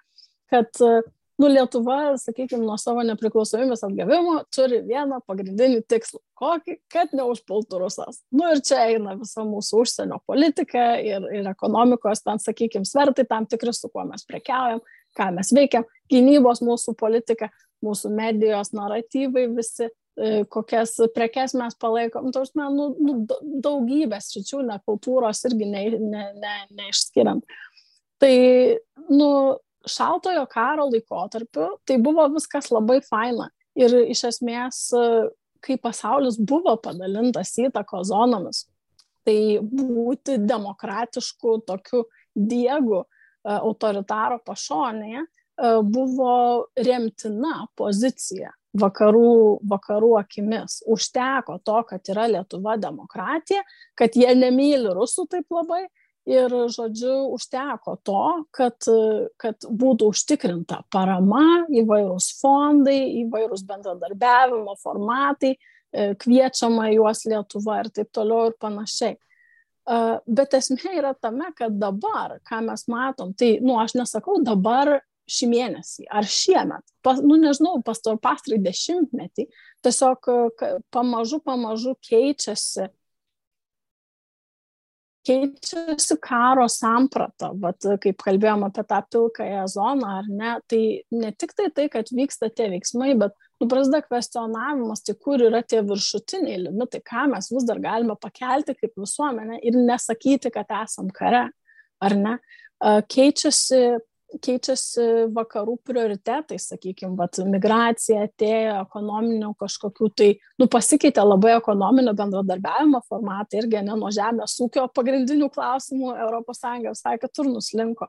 Kad uh, nu, Lietuva, sakykime, nuo savo nepriklausomybės atgavimo turi vieną pagrindinį tikslą. Kokį? Kad neužpultų rusas. Nu ir čia eina visa mūsų užsienio politika ir, ir ekonomikos, ten, sakykime, svertai tam tikri, su kuo mes prekiaujam, ką mes veikiam, gynybos mūsų politika, mūsų medijos naratyvai visi, e, kokias prekes mes palaikom, nu, tausme, nu, nu, daugybės ryčių, ne kultūros irgi ne, ne, ne, neišskiriam. Tai, nu, šaltojo karo laikotarpiu tai buvo viskas labai faina. Ir iš esmės, kai pasaulis buvo padalintas įtako zonomis, tai būti demokratišku tokiu diegu e, autoritaro pašonėje e, buvo remtina pozicija. vakarų, vakarų akimis. Užteko to, kad yra Lietuva demokratija, kad jie nemyli rusų taip labai ir, žodžiu, užteko to, kad, kad būtų užtikrinta parama, įvairūs fondai, įvairūs bendradarbiavimo formatai, e, kviečiama juos Lietuva ir taip toliau ir panašiai. Bet esmė yra tame, kad dabar, ką mes matom, tai, nu, aš nesakau dabar šį mėnesį ar šiemet, pas, nu, nežinau, pastar pastarai dešimtmetį, tiesiog pamažu, pamažu keičiasi keičiasi karo samprata, vat, kaip kalbėjom apie tą pilkąją zoną, ar ne, tai ne tik tai tai, kad vyksta tie veiksmai, bet nu, prasideda kvestionavimas, tai kur yra tie viršutiniai limitai, ką mes vis dar galime pakelti kaip visuomenė ir nesakyti, kad esam kare, ar ne. Keičiasi keičiasi vakarų prioritetai, sakykime, vat, migracija atėjo, ekonominių kažkokių tai, nu, pasikeitė labai ekonominio bendradarbiavimo formatai irgi ne nuo žemės ūkio pagrindinių klausimų ES visai kitur nuslinko.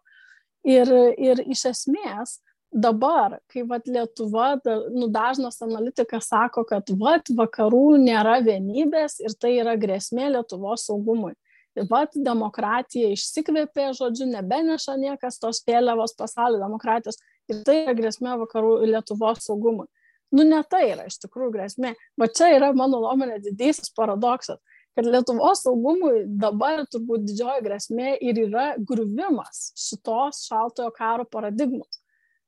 Ir, ir iš esmės dabar, kai vat, Lietuva, nu, dažnas analitikas sako, kad vat, vakarų nėra vienybės ir tai yra grėsmė Lietuvos saugumui vat demokratija išsikvėpė, žodžiu, nebeneša niekas tos vėliavos pasaulio demokratijos ir tai yra grėsmė vakarų Lietuvos saugumui. Nu, ne tai yra iš tikrųjų grėsmė. Va čia yra mano nuomonė didysis paradoksas, kad Lietuvos saugumui dabar turbūt didžioji grėsmė ir yra griuvimas šitos šaltojo karo paradigmos.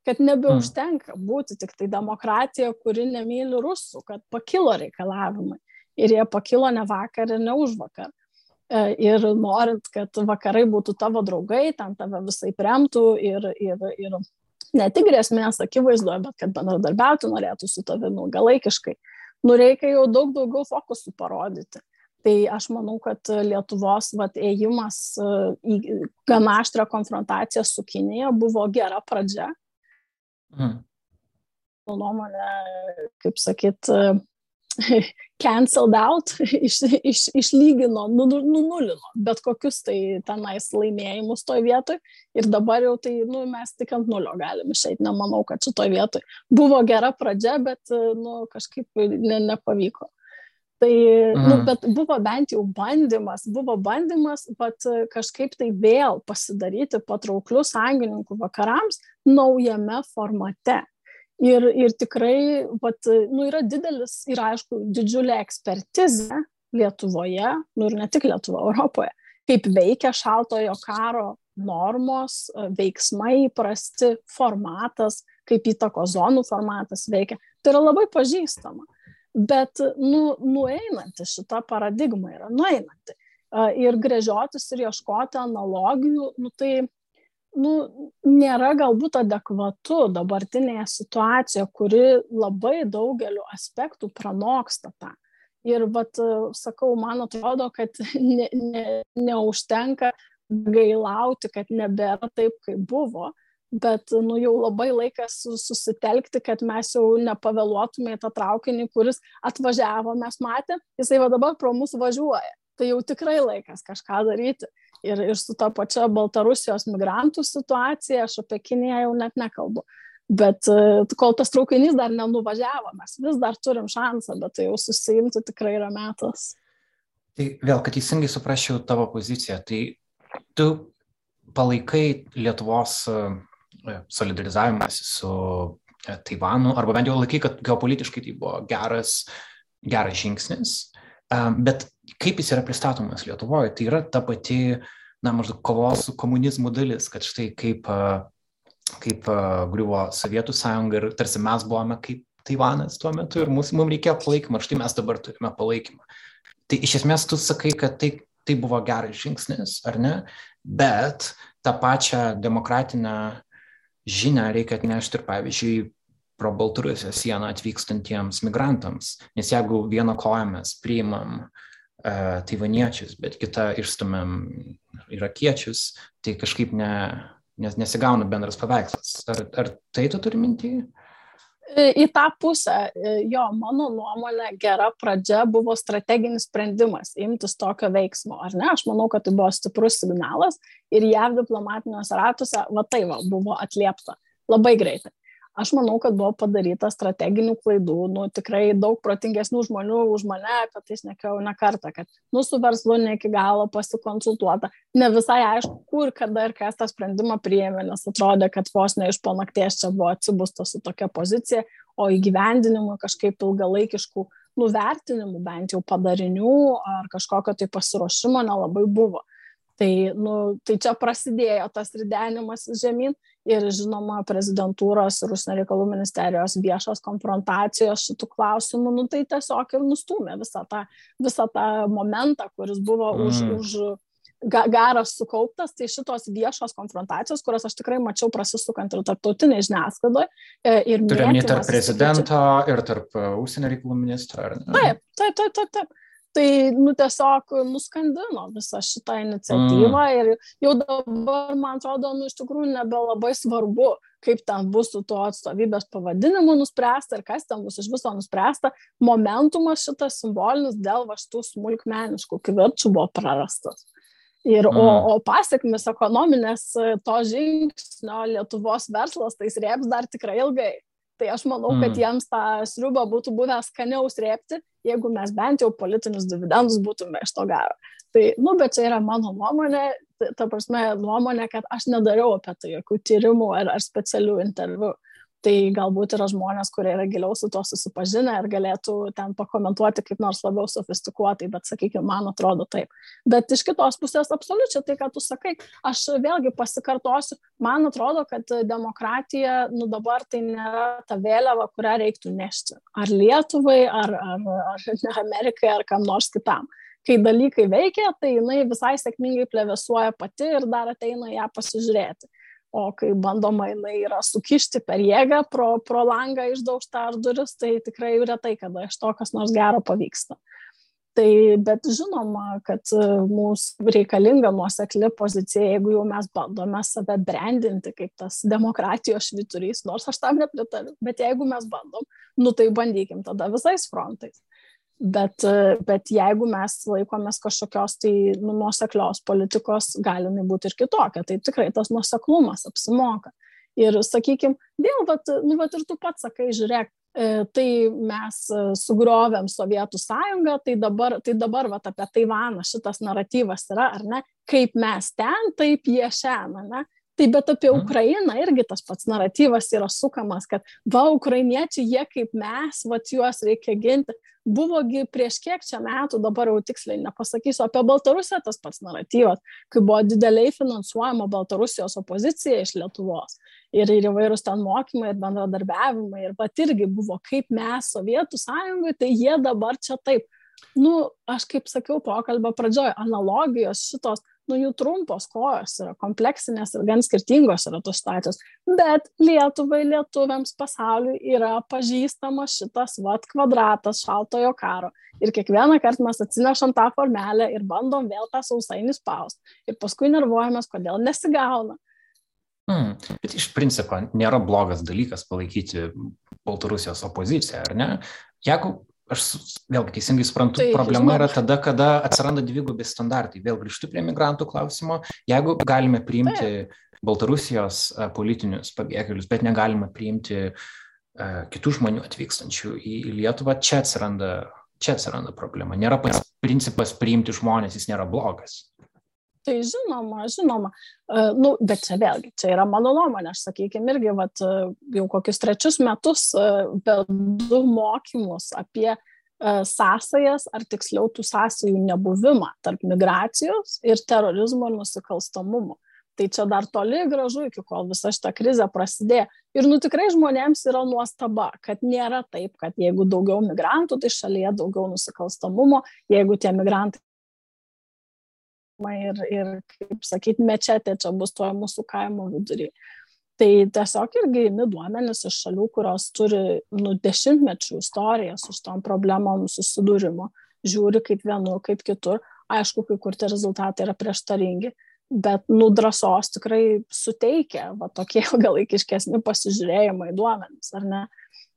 Kad nebeužtenka būti tik tai demokratija, kuri nemyli rusų, kad pakilo reikalavimai. Ir jie pakilo ne vakar ir ne už vakar. E, ir norint, kad vakarai būtų tavo draugai, ten tave visai remtų ir, ir, ir ne tik grėsmės akivaizdoje, bet kad bendradarbiauti norėtų su tavimi ilgalaikiškai. Nu, reikia jau daug daugiau fokusų parodyti. Tai aš manau, kad Lietuvos vat, ėjimas e, į gana aštrą konfrontaciją su Kinėje buvo gera pradžia. Mm. Nuomonė, kaip sakyt, cancelled out, iš, iš, išlygino, nu, nu, nunulino bet kokius tai tenais laimėjimus toj vietoj ir dabar jau tai nu, mes tik ant nulio galim išeiti, nemanau, kad šitoj vietoj buvo gera pradžia, bet nu, kažkaip ne, nepavyko. Tai, nu, mhm. nu, bet buvo bent jau bandymas, buvo bandymas, bet kažkaip tai vėl pasidaryti patrauklių sąjungininkų vakarams naujame formate. Ir, ir tikrai, vat, nu, yra didelis ir aišku, didžiulė ekspertizė Lietuvoje, nu ir ne tik Lietuvoje, Europoje, kaip veikia šaltojo karo normos, veiksmai įprasti, formatas, kaip įtako zonų formatas veikia. Tai yra labai pažįstama. Bet nu, nueinanti šita paradigma yra nueinanti. Ir grėžiotis ir ieškoti analogijų, nu, tai nu, nėra galbūt adekvatu dabartinėje situacijoje, kuri labai daugeliu aspektų pranoksta tą. Ir, vat, sakau, man atrodo, kad ne, ne, neužtenka gailauti, kad nebėra taip, kaip buvo, bet nu, jau labai laikas susitelkti, kad mes jau nepavėluotume į tą traukinį, kuris atvažiavo, mes matėme, jisai va dabar pro mus važiuoja. Tai jau tikrai laikas kažką daryti ir, ir su ta pačia Baltarusijos migrantų situacija, aš apie Kiniją jau net nekalbu. Bet e, kol tas traukinys dar nenuvažiavo, mes vis dar turim šansą, bet tai jau susijimti tikrai yra metas. Tai vėl, kad teisingai suprasčiau tavo poziciją, tai tu palaikai Lietuvos e, solidarizavimas su e, Taivanu, arba bent jau laikai, kad geopolitiškai tai buvo geras, geras žingsnis, bet kaip jis yra pristatomas Lietuvoje, tai yra ta pati, na, maždaug kovos su komunizmu dalis, kad štai kaip, kaip griuvo Sovietų sąjunga ir tarsi mes buvome kaip Taivanas tuo metu ir mums, mums reikėjo palaikymą, štai mes dabar turime palaikymą. Tai iš esmės tu sakai, kad tai, tai buvo geras žingsnis, ar ne, bet tą pačią demokratinę žinią reikia atnešti ir, pavyzdžiui, pro Baltarusijos sieną atvykstantiems migrantams. Nes jeigu vieną koją mes priimam uh, taivaniečius, bet kitą išstumėm irakiečius, tai kažkaip ne, nes, nesigauna bendras paveikslas. Ar, ar tai tu turi mintį? E, į tą pusę, e, jo, mano nuomonė, gera pradžia buvo strateginis sprendimas imtis tokio veiksmo, ar ne? Aš manau, kad tai buvo stiprus signalas ir JAV diplomatiniuose ratuose, va tai va, buvo atliepta labai greitai. Aš manau, kad buvo padaryta strateginių klaidų, nu, tikrai daug protingesnių žmonių už mane apie tai šnekėjau ne kartą, kad nu, su verslu ne iki galo pasikonsultuota, ne visai aišku, kur, kada ir kas tą sprendimą priėmė, nes atrodė, kad vos ne iš panakties čia buvo atsibusta su tokia pozicija, o įgyvendinimui kažkaip ilgalaikiškų nuvertinimų, bent jau padarinių ar kažkokio tai pasiruošimo nelabai buvo. Tai, nu, tai čia prasidėjo tas ridenimas žemyn ir, žinoma, prezidentūros ir užsienio reikalų ministerijos viešos konfrontacijos šitų klausimų, nu, tai tiesiog ir nustumė visą tą, visą tą momentą, kuris buvo mm. už, už garas sukauptas, tai šitos viešos konfrontacijos, kurias aš tikrai mačiau prasisukant ir tarptautiniai žiniasklaidoje. Turime tarp prezidento ir tarp e, užsienio reikalų ministro? Taip, taip, taip, taip. taip tai nu tiesiog nuskandino visą šitą iniciatyvą mm. ir jau dabar, man atrodo, nu iš tikrųjų nebelabai svarbu, kaip ten bus su tuo atstovybės pavadinimu nuspręsta ir kas ten bus iš viso nuspręsta. Momentumas šitas simbolinis dėl va šitų smulkmeniškų kivirčių buvo prarastas. Ir, mm. o, o pasiekmes ekonominės to žingsnio Lietuvos verslas tai rėps dar tikrai ilgai. Tai aš manau, kad mm. jiems tą sriubą būtų buvę skaniau srėpti, jeigu mes bent jau politinius dividendus būtume iš to gavę. Tai, nu, bet čia yra mano nuomonė, ta prasme, nuomonė, kad aš nedariau apie tai jokių tyrimų ar, ar specialių interviu tai galbūt yra žmonės, kurie yra giliau su tuo susipažinę ir galėtų ten pakomentuoti kaip nors labiau sofistikuotai, bet sakykime, man atrodo taip. Bet iš kitos pusės absoliučiai tai, ką tu sakai, aš vėlgi pasikartosiu, man atrodo, kad demokratija, nu dabar tai nėra ta vėliava, kurią reiktų nešti. Ar Lietuvai, ar, ar, ar Amerikai, ar kam nors kitam kai dalykai veikia, tai jinai visai sėkmingai plevesuoja pati ir dar ateina ją pasižiūrėti o kai bandoma jinai yra sukišti per jėgą pro, pro langą išdaužtą ar duris, tai tikrai retai kada iš to kas nors gero pavyksta. Tai, bet žinoma, kad e, mums reikalinga nuosekli pozicija, jeigu jau mes bandome save brandinti kaip tas demokratijos šviturys, nors aš tam nepritariu, bet jeigu mes bandom, nu tai bandykim tada visais frontais. Bet, bet jeigu mes laikomės kažkokios tai nu, nuoseklios politikos, gali jinai būti ir kitokia. Tai tikrai tas nuoseklumas apsimoka. Ir, sakykime, vėl, vat, nu, vat ir tu pats sakai, žiūrėk, e, tai mes e, sugriovėm Sovietų sąjungą, tai dabar, tai dabar vat, apie Taivaną šitas naratyvas yra, ar ne, kaip mes ten, taip jie šiandien, ne? Tai bet apie mhm. Ukrainą irgi tas pats naratyvas yra sukamas, kad va, ukrainiečiai, jie kaip mes, va, juos reikia ginti. Buvogi prieš kiek čia metų, dabar jau tiksliai nepasakysiu, apie Baltarusiją tas pats naratyvas, kai buvo dideliai finansuojama Baltarusijos opozicija iš Lietuvos. Ir, ir įvairūs ten mokymai ir bendradarbiavimai. Ir pat irgi buvo kaip mes Sovietų sąjungai, tai jie dabar čia taip. Nu, aš kaip sakiau pokalbio pradžioje, analogijos šitos nu jų trumpos kojos yra kompleksinės ir gan skirtingos yra tos situacijos. Bet Lietuvai, lietuviams, pasauliui yra pažįstamas šitas vat kvadratas šaltojo karo. Ir kiekvieną kartą mes atsinešam tą formelę ir bandom vėl tą sausainį spaust. Ir paskui nervuojamės, kodėl nesigauna. Hmm. Bet iš principo nėra blogas dalykas palaikyti Baltarusijos opoziciją, ar ne? Jeigu aš vėlgi teisingai suprantu, tai, problema žinoma. yra tada, kada atsiranda dvigubi standartai. Vėl grįžtu prie migrantų klausimo. Jeigu galime priimti Taip. Baltarusijos politinius pabėgėlius, bet negalime priimti uh, kitų žmonių atvykstančių į, į Lietuvą, čia atsiranda, čia atsiranda problema. Nėra pats principas priimti žmonės, jis nėra blogas. Tai žinoma, žinoma. Uh, nu, bet čia vėlgi, čia yra mano nuomonė, aš sakykime, irgi vat, uh, jau kokius trečius metus uh, vedu mokymus apie sąsajas, ar tiksliau tų sąsajų nebuvimą tarp migracijos ir terorizmo ir nusikalstamumo. Tai čia dar toli gražu iki kol visa šita krizė prasidėjo. Ir nu tikrai žmonėms yra nuostaba, kad nėra taip, kad jeigu daugiau migrantų, tai šalyje daugiau nusikalstamumo, jeigu tie migrantai ir, ir kaip sakyti, mečetė čia bus toje mūsų kaimo vidury. Tai tiesiog irgi imi duomenis iš šalių, kurios turi nu, dešimtmečių istoriją su šitom problemom susidūrimo, žiūri kaip vienur, kaip kitur. Aišku, kai kur tie rezultatai yra prieštaringi, bet nu drąsos tikrai suteikia va, tokie galaikiškesni pasižiūrėjimai duomenys, ar ne?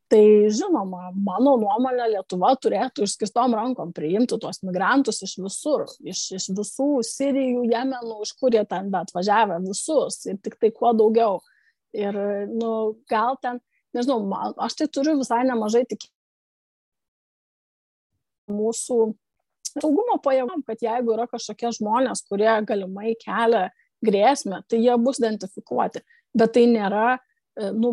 Tai žinoma, mano nuomonė, Lietuva turėtų išskistom rankom priimti tuos migrantus iš visur, iš, iš visų Sirijų, Jemenų, iš kur jie ten bet važiavę visus ir tik tai kuo daugiau. Ir nu, gal ten, nežinau, man, aš tai turiu visai nemažai tik mūsų saugumo pajėgom, kad jeigu yra kažkokie žmonės, kurie galimai kelia grėsmę, tai jie bus identifikuoti. Bet tai nėra, e, nu,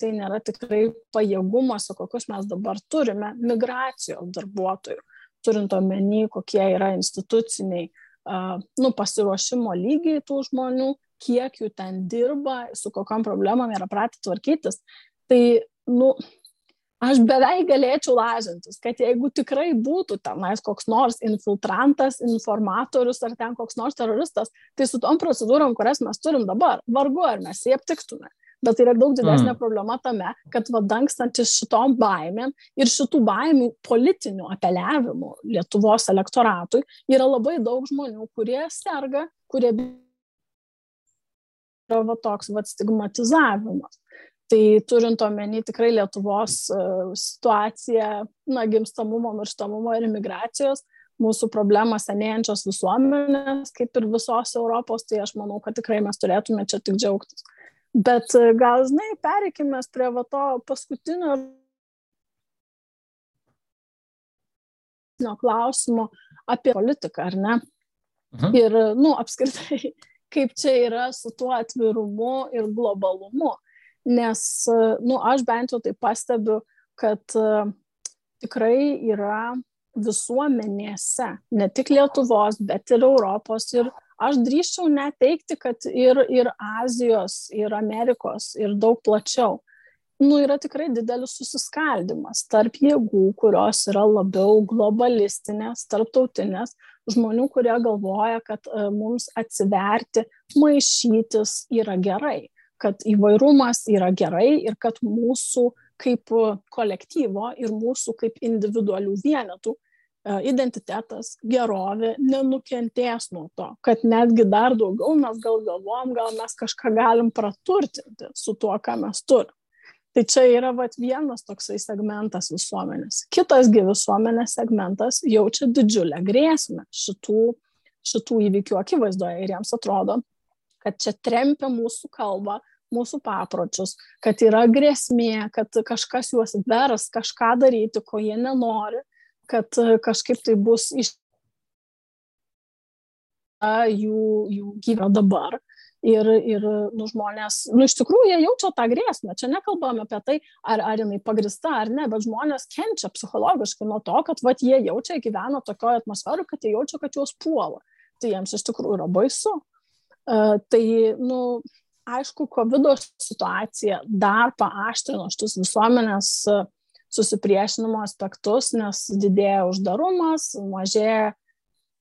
tai nėra tikrai pajėgumuose, kokius mes dabar turime migracijos darbuotojų, turint omeny, kokie yra instituciniai nu, pasiruošimo lygiai tų žmonių, kiek jų ten dirba, su kokiam problemam yra pratę tvarkytis. Tai, nu, aš beveik galėčiau lažintis, kad jeigu tikrai būtų tenais koks nors infiltrantas, informatorius ar ten koks nors teroristas, tai su tom procedūrom, kurias mes turim dabar, vargu ar mes jį aptiktume. Bet tai yra daug didesnė mm. problema tame, kad vadangstantis šitom baimėm ir šitų baimių politinių apeliavimų Lietuvos elektoratui yra labai daug žmonių, kurie serga, kurie yra va toks va stigmatizavimas. Tai turint omeny tikrai Lietuvos e, situaciją, na, gimstamumo, mirštamumo ir imigracijos, mūsų problema senėjančios visuomenės, kaip ir visos Europos, tai aš manau, kad tikrai mes turėtume čia tik džiaugtis. Bet e, gal, žinai, pereikime prie va to paskutinio klausimo apie politiką, ar ne? Mhm. Ir, nu, apskritai, kaip čia yra su tuo atvirumu ir globalumu. Nes, e, nu, aš bent jau tai pastebiu, kad uh, tikrai yra visuomenėse, ne tik Lietuvos, bet ir Europos ir aš drįščiau net teikti, kad ir, ir Azijos, ir Amerikos, ir daug plačiau. Nu, yra tikrai didelis susiskaldimas tarp jėgų, kurios yra labiau globalistinės, tarptautinės, žmonių, kurie galvoja, kad uh, mums atsiverti, maišytis yra gerai, kad įvairumas yra gerai ir kad mūsų kaip kolektyvo ir mūsų kaip individualių vienetų E, identitetas, gerovė nenukentės nuo to, kad netgi dar daugiau mes gal galvom, gal mes kažką galim praturtinti su tuo, ką mes turime. Tai čia yra vat, vienas toksai segmentas visuomenės. Kitasgi visuomenės segmentas jaučia didžiulę grėsmę šitų, šitų įvykių akivaizdoje ir jiems atrodo, kad čia trempia mūsų kalbą, mūsų papročius, kad yra grėsmė, kad kažkas juos vers kažką daryti, ko jie nenori kad e, kažkaip tai bus iš jų, jų gyvena dabar. Ir, ir nu, žmonės, nu, iš tikrųjų, jie jaučia tą grėsmę. Čia nekalbame apie tai, ar, ar jinai pagrista ar ne, bet žmonės kenčia psichologiškai nuo to, kad vat, jie jaučia, gyvena tokioje atmosferoje, kad jie jaučia, kad juos puola. Tai jiems iš tikrųjų yra baisu. Uh, tai, nu, aišku, COVID situacija dar paaštrino šitus visuomenės uh, susipriešinimo aspektus, nes didėja uždarumas, mažėja,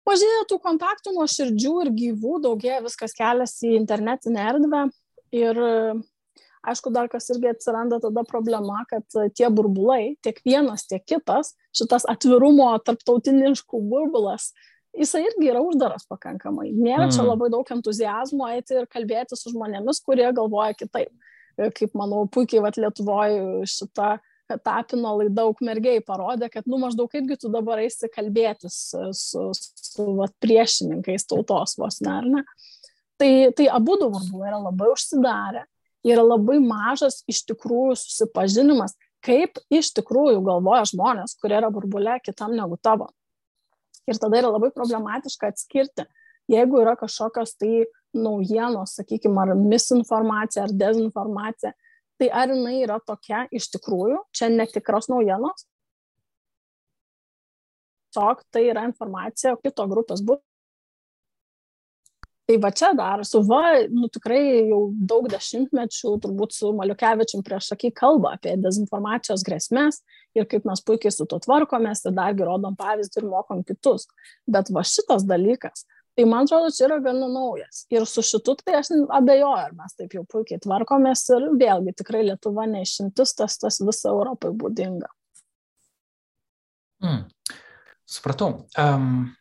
mažėja tų kontaktų nuo širdžių ir gyvų, daugėja viskas keliasi į internetinę erdvę. Ir aišku, dar kas irgi atsiranda tada problema, kad tie burbulai, tiek vienas, tiek kitas, šitas atvirumo tarptautiniškų burbulas, jisai irgi yra uždaras pakankamai. Nėra mm. čia labai daug entuzijazmo eiti ir kalbėti su žmonėmis, kurie galvoja kitaip. Kaip manau, puikiai vat, Lietuvoje šita Tapino laida Ukmergiai parodė, kad, nu, maždaug kaipgi tu dabar eisi kalbėtis su, su, vat, priešininkais tautos vos, ne, ar ne? Tai, tai abu du burbulai yra labai užsidarę, yra labai mažas iš tikrųjų susipažinimas, kaip iš tikrųjų galvoja žmonės, kurie yra burbulė kitam negu tavo. Ir tada yra labai problematiška atskirti, jeigu yra kažkokios tai naujienos, sakykime, ar misinformacija, ar dezinformacija, tai ar jinai yra tokia iš tikrųjų, čia netikros naujienos, tiesiog tai yra informacija kito grupės būtų. Tai va čia dar su va, nu tikrai jau daug dešimtmečių, turbūt su Maliukevičium prieš akį kalba apie dezinformacijos grėsmės ir kaip mes puikiai su to tvarkomės ir dargi rodom pavyzdį ir mokom kitus. Bet va šitas dalykas, Tai man atrodo, čia yra gana naujas. Ir su šitu tai aš abejoju, ar mes taip jau puikiai tvarkomės ir vėlgi tikrai Lietuva neišimtis, tas tas visą Europai būdinga. Hmm. Supratau. Um,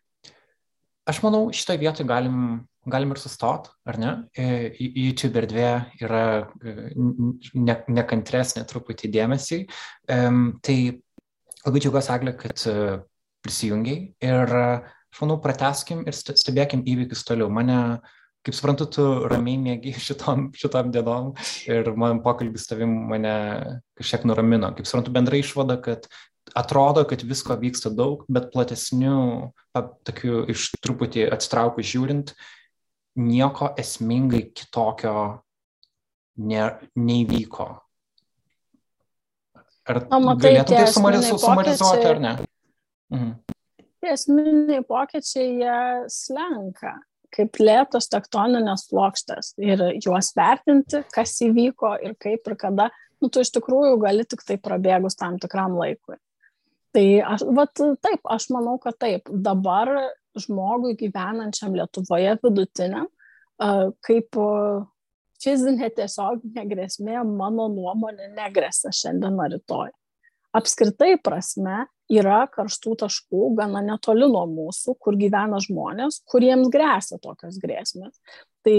aš manau, šitoje vietoje galim, galim ir sustot, ar ne? YouTube erdvė yra ne, nekantresnė truputį dėmesį. Um, tai labai džiaugiuosi, Aglė, kad prisijungiai ir uh, aš manau, prateskim ir stebėkim įvykius toliau. Mane kaip suprantu, tu ramiai mėgi šitom, šitom dienom ir man pokalbis tavim mane kažkiek nuramino. Kaip suprantu, bendrai išvada, kad atrodo, kad visko vyksta daug, bet platesnių, tokių iš truputį atsitraukų žiūrint, nieko esmingai kitokio ne, neįvyko. Ar Na, matai, galėtum tai sumarizuoti, sumarizuoti ar ne? Mhm. Tie esminiai pokyčiai jie slenka kaip lėtos tektoninės plokštės ir juos vertinti, kas įvyko ir kaip ir kada, nu, tu iš tikrųjų gali tik tai prabėgus tam tikram laikui. Tai aš, vat, taip, aš manau, kad taip, dabar žmogui gyvenančiam Lietuvoje vidutiniam, kaip fizinė tiesioginė grėsmė, mano nuomonė, negresia šiandien ar rytoj. Apskritai prasme, yra karštų taškų gana netoli nuo mūsų, kur gyvena žmonės, kuriems grėsia tokios grėsmės. Tai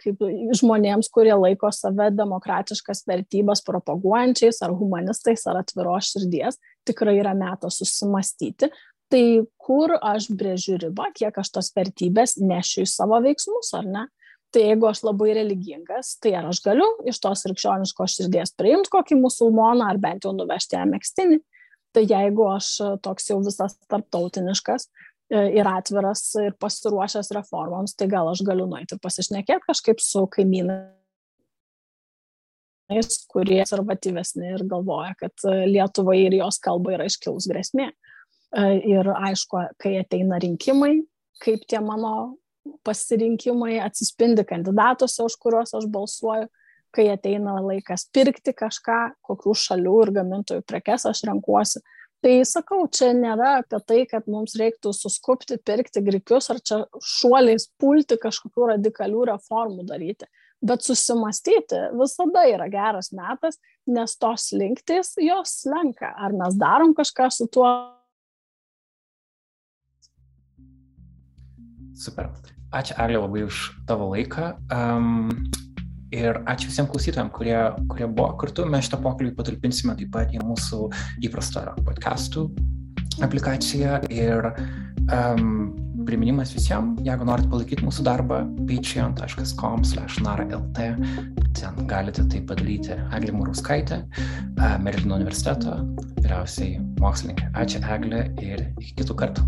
kaip žmonėms, kurie laiko save demokratiškas vertybės propaguojančiais, ar humanistais, ar atviros širdies, tikrai yra metas susimastyti. Tai kur aš brėžiu ribą, kiek aš tos vertybės nešiu į savo veiksmus, ar ne? Tai jeigu aš labai religingas, tai ar aš galiu iš tos krikščioniškos širdies priimti kokį musulmoną, ar bent jau nuvežti ją mėgstinį, tai jeigu aš e, toks jau visas tarptautiniškas e, ir atviras ir pasiruošęs reformoms, tai gal aš galiu nueiti ir pasišnekėti kažkaip su kaimynais, kurie konservatyvesni ir galvoja, kad e, Lietuvai ir jos kalba yra iškilus grėsmė. Ir aišku, kai ateina rinkimai, kaip tie mano pasirinkimai atsispindi kandidatuose, už kuriuos aš balsuoju, kai ateina laikas pirkti kažką, kokių šalių ir gamintojų prekes aš renkuosi. Tai sakau, čia nėra apie tai, kad mums reiktų suskupti, pirkti grikius ar čia šuoliais pulti kažkokių radikalių reformų daryti. Bet susimastyti visada yra geras metas, nes tos linktis jos slenka. Ar mes darom kažką su tuo? Super. Ačiū, Arlė, labai už tavo laiką. Um, Ir ačiū visiems klausytojams, kurie, kurie buvo kartu. Mes šitą pokalbį patalpinsime taip pat į mūsų įprastą podcastų aplikaciją. Ir um, priminimas visiems, jeigu norite palaikyti mūsų darbą, patreon.com/nara.lt, ten galite tai padaryti Eglė Murauskaitė, Merlino universiteto vyriausiai mokslininkė. Ačiū Eglė ir iki kitų kartų.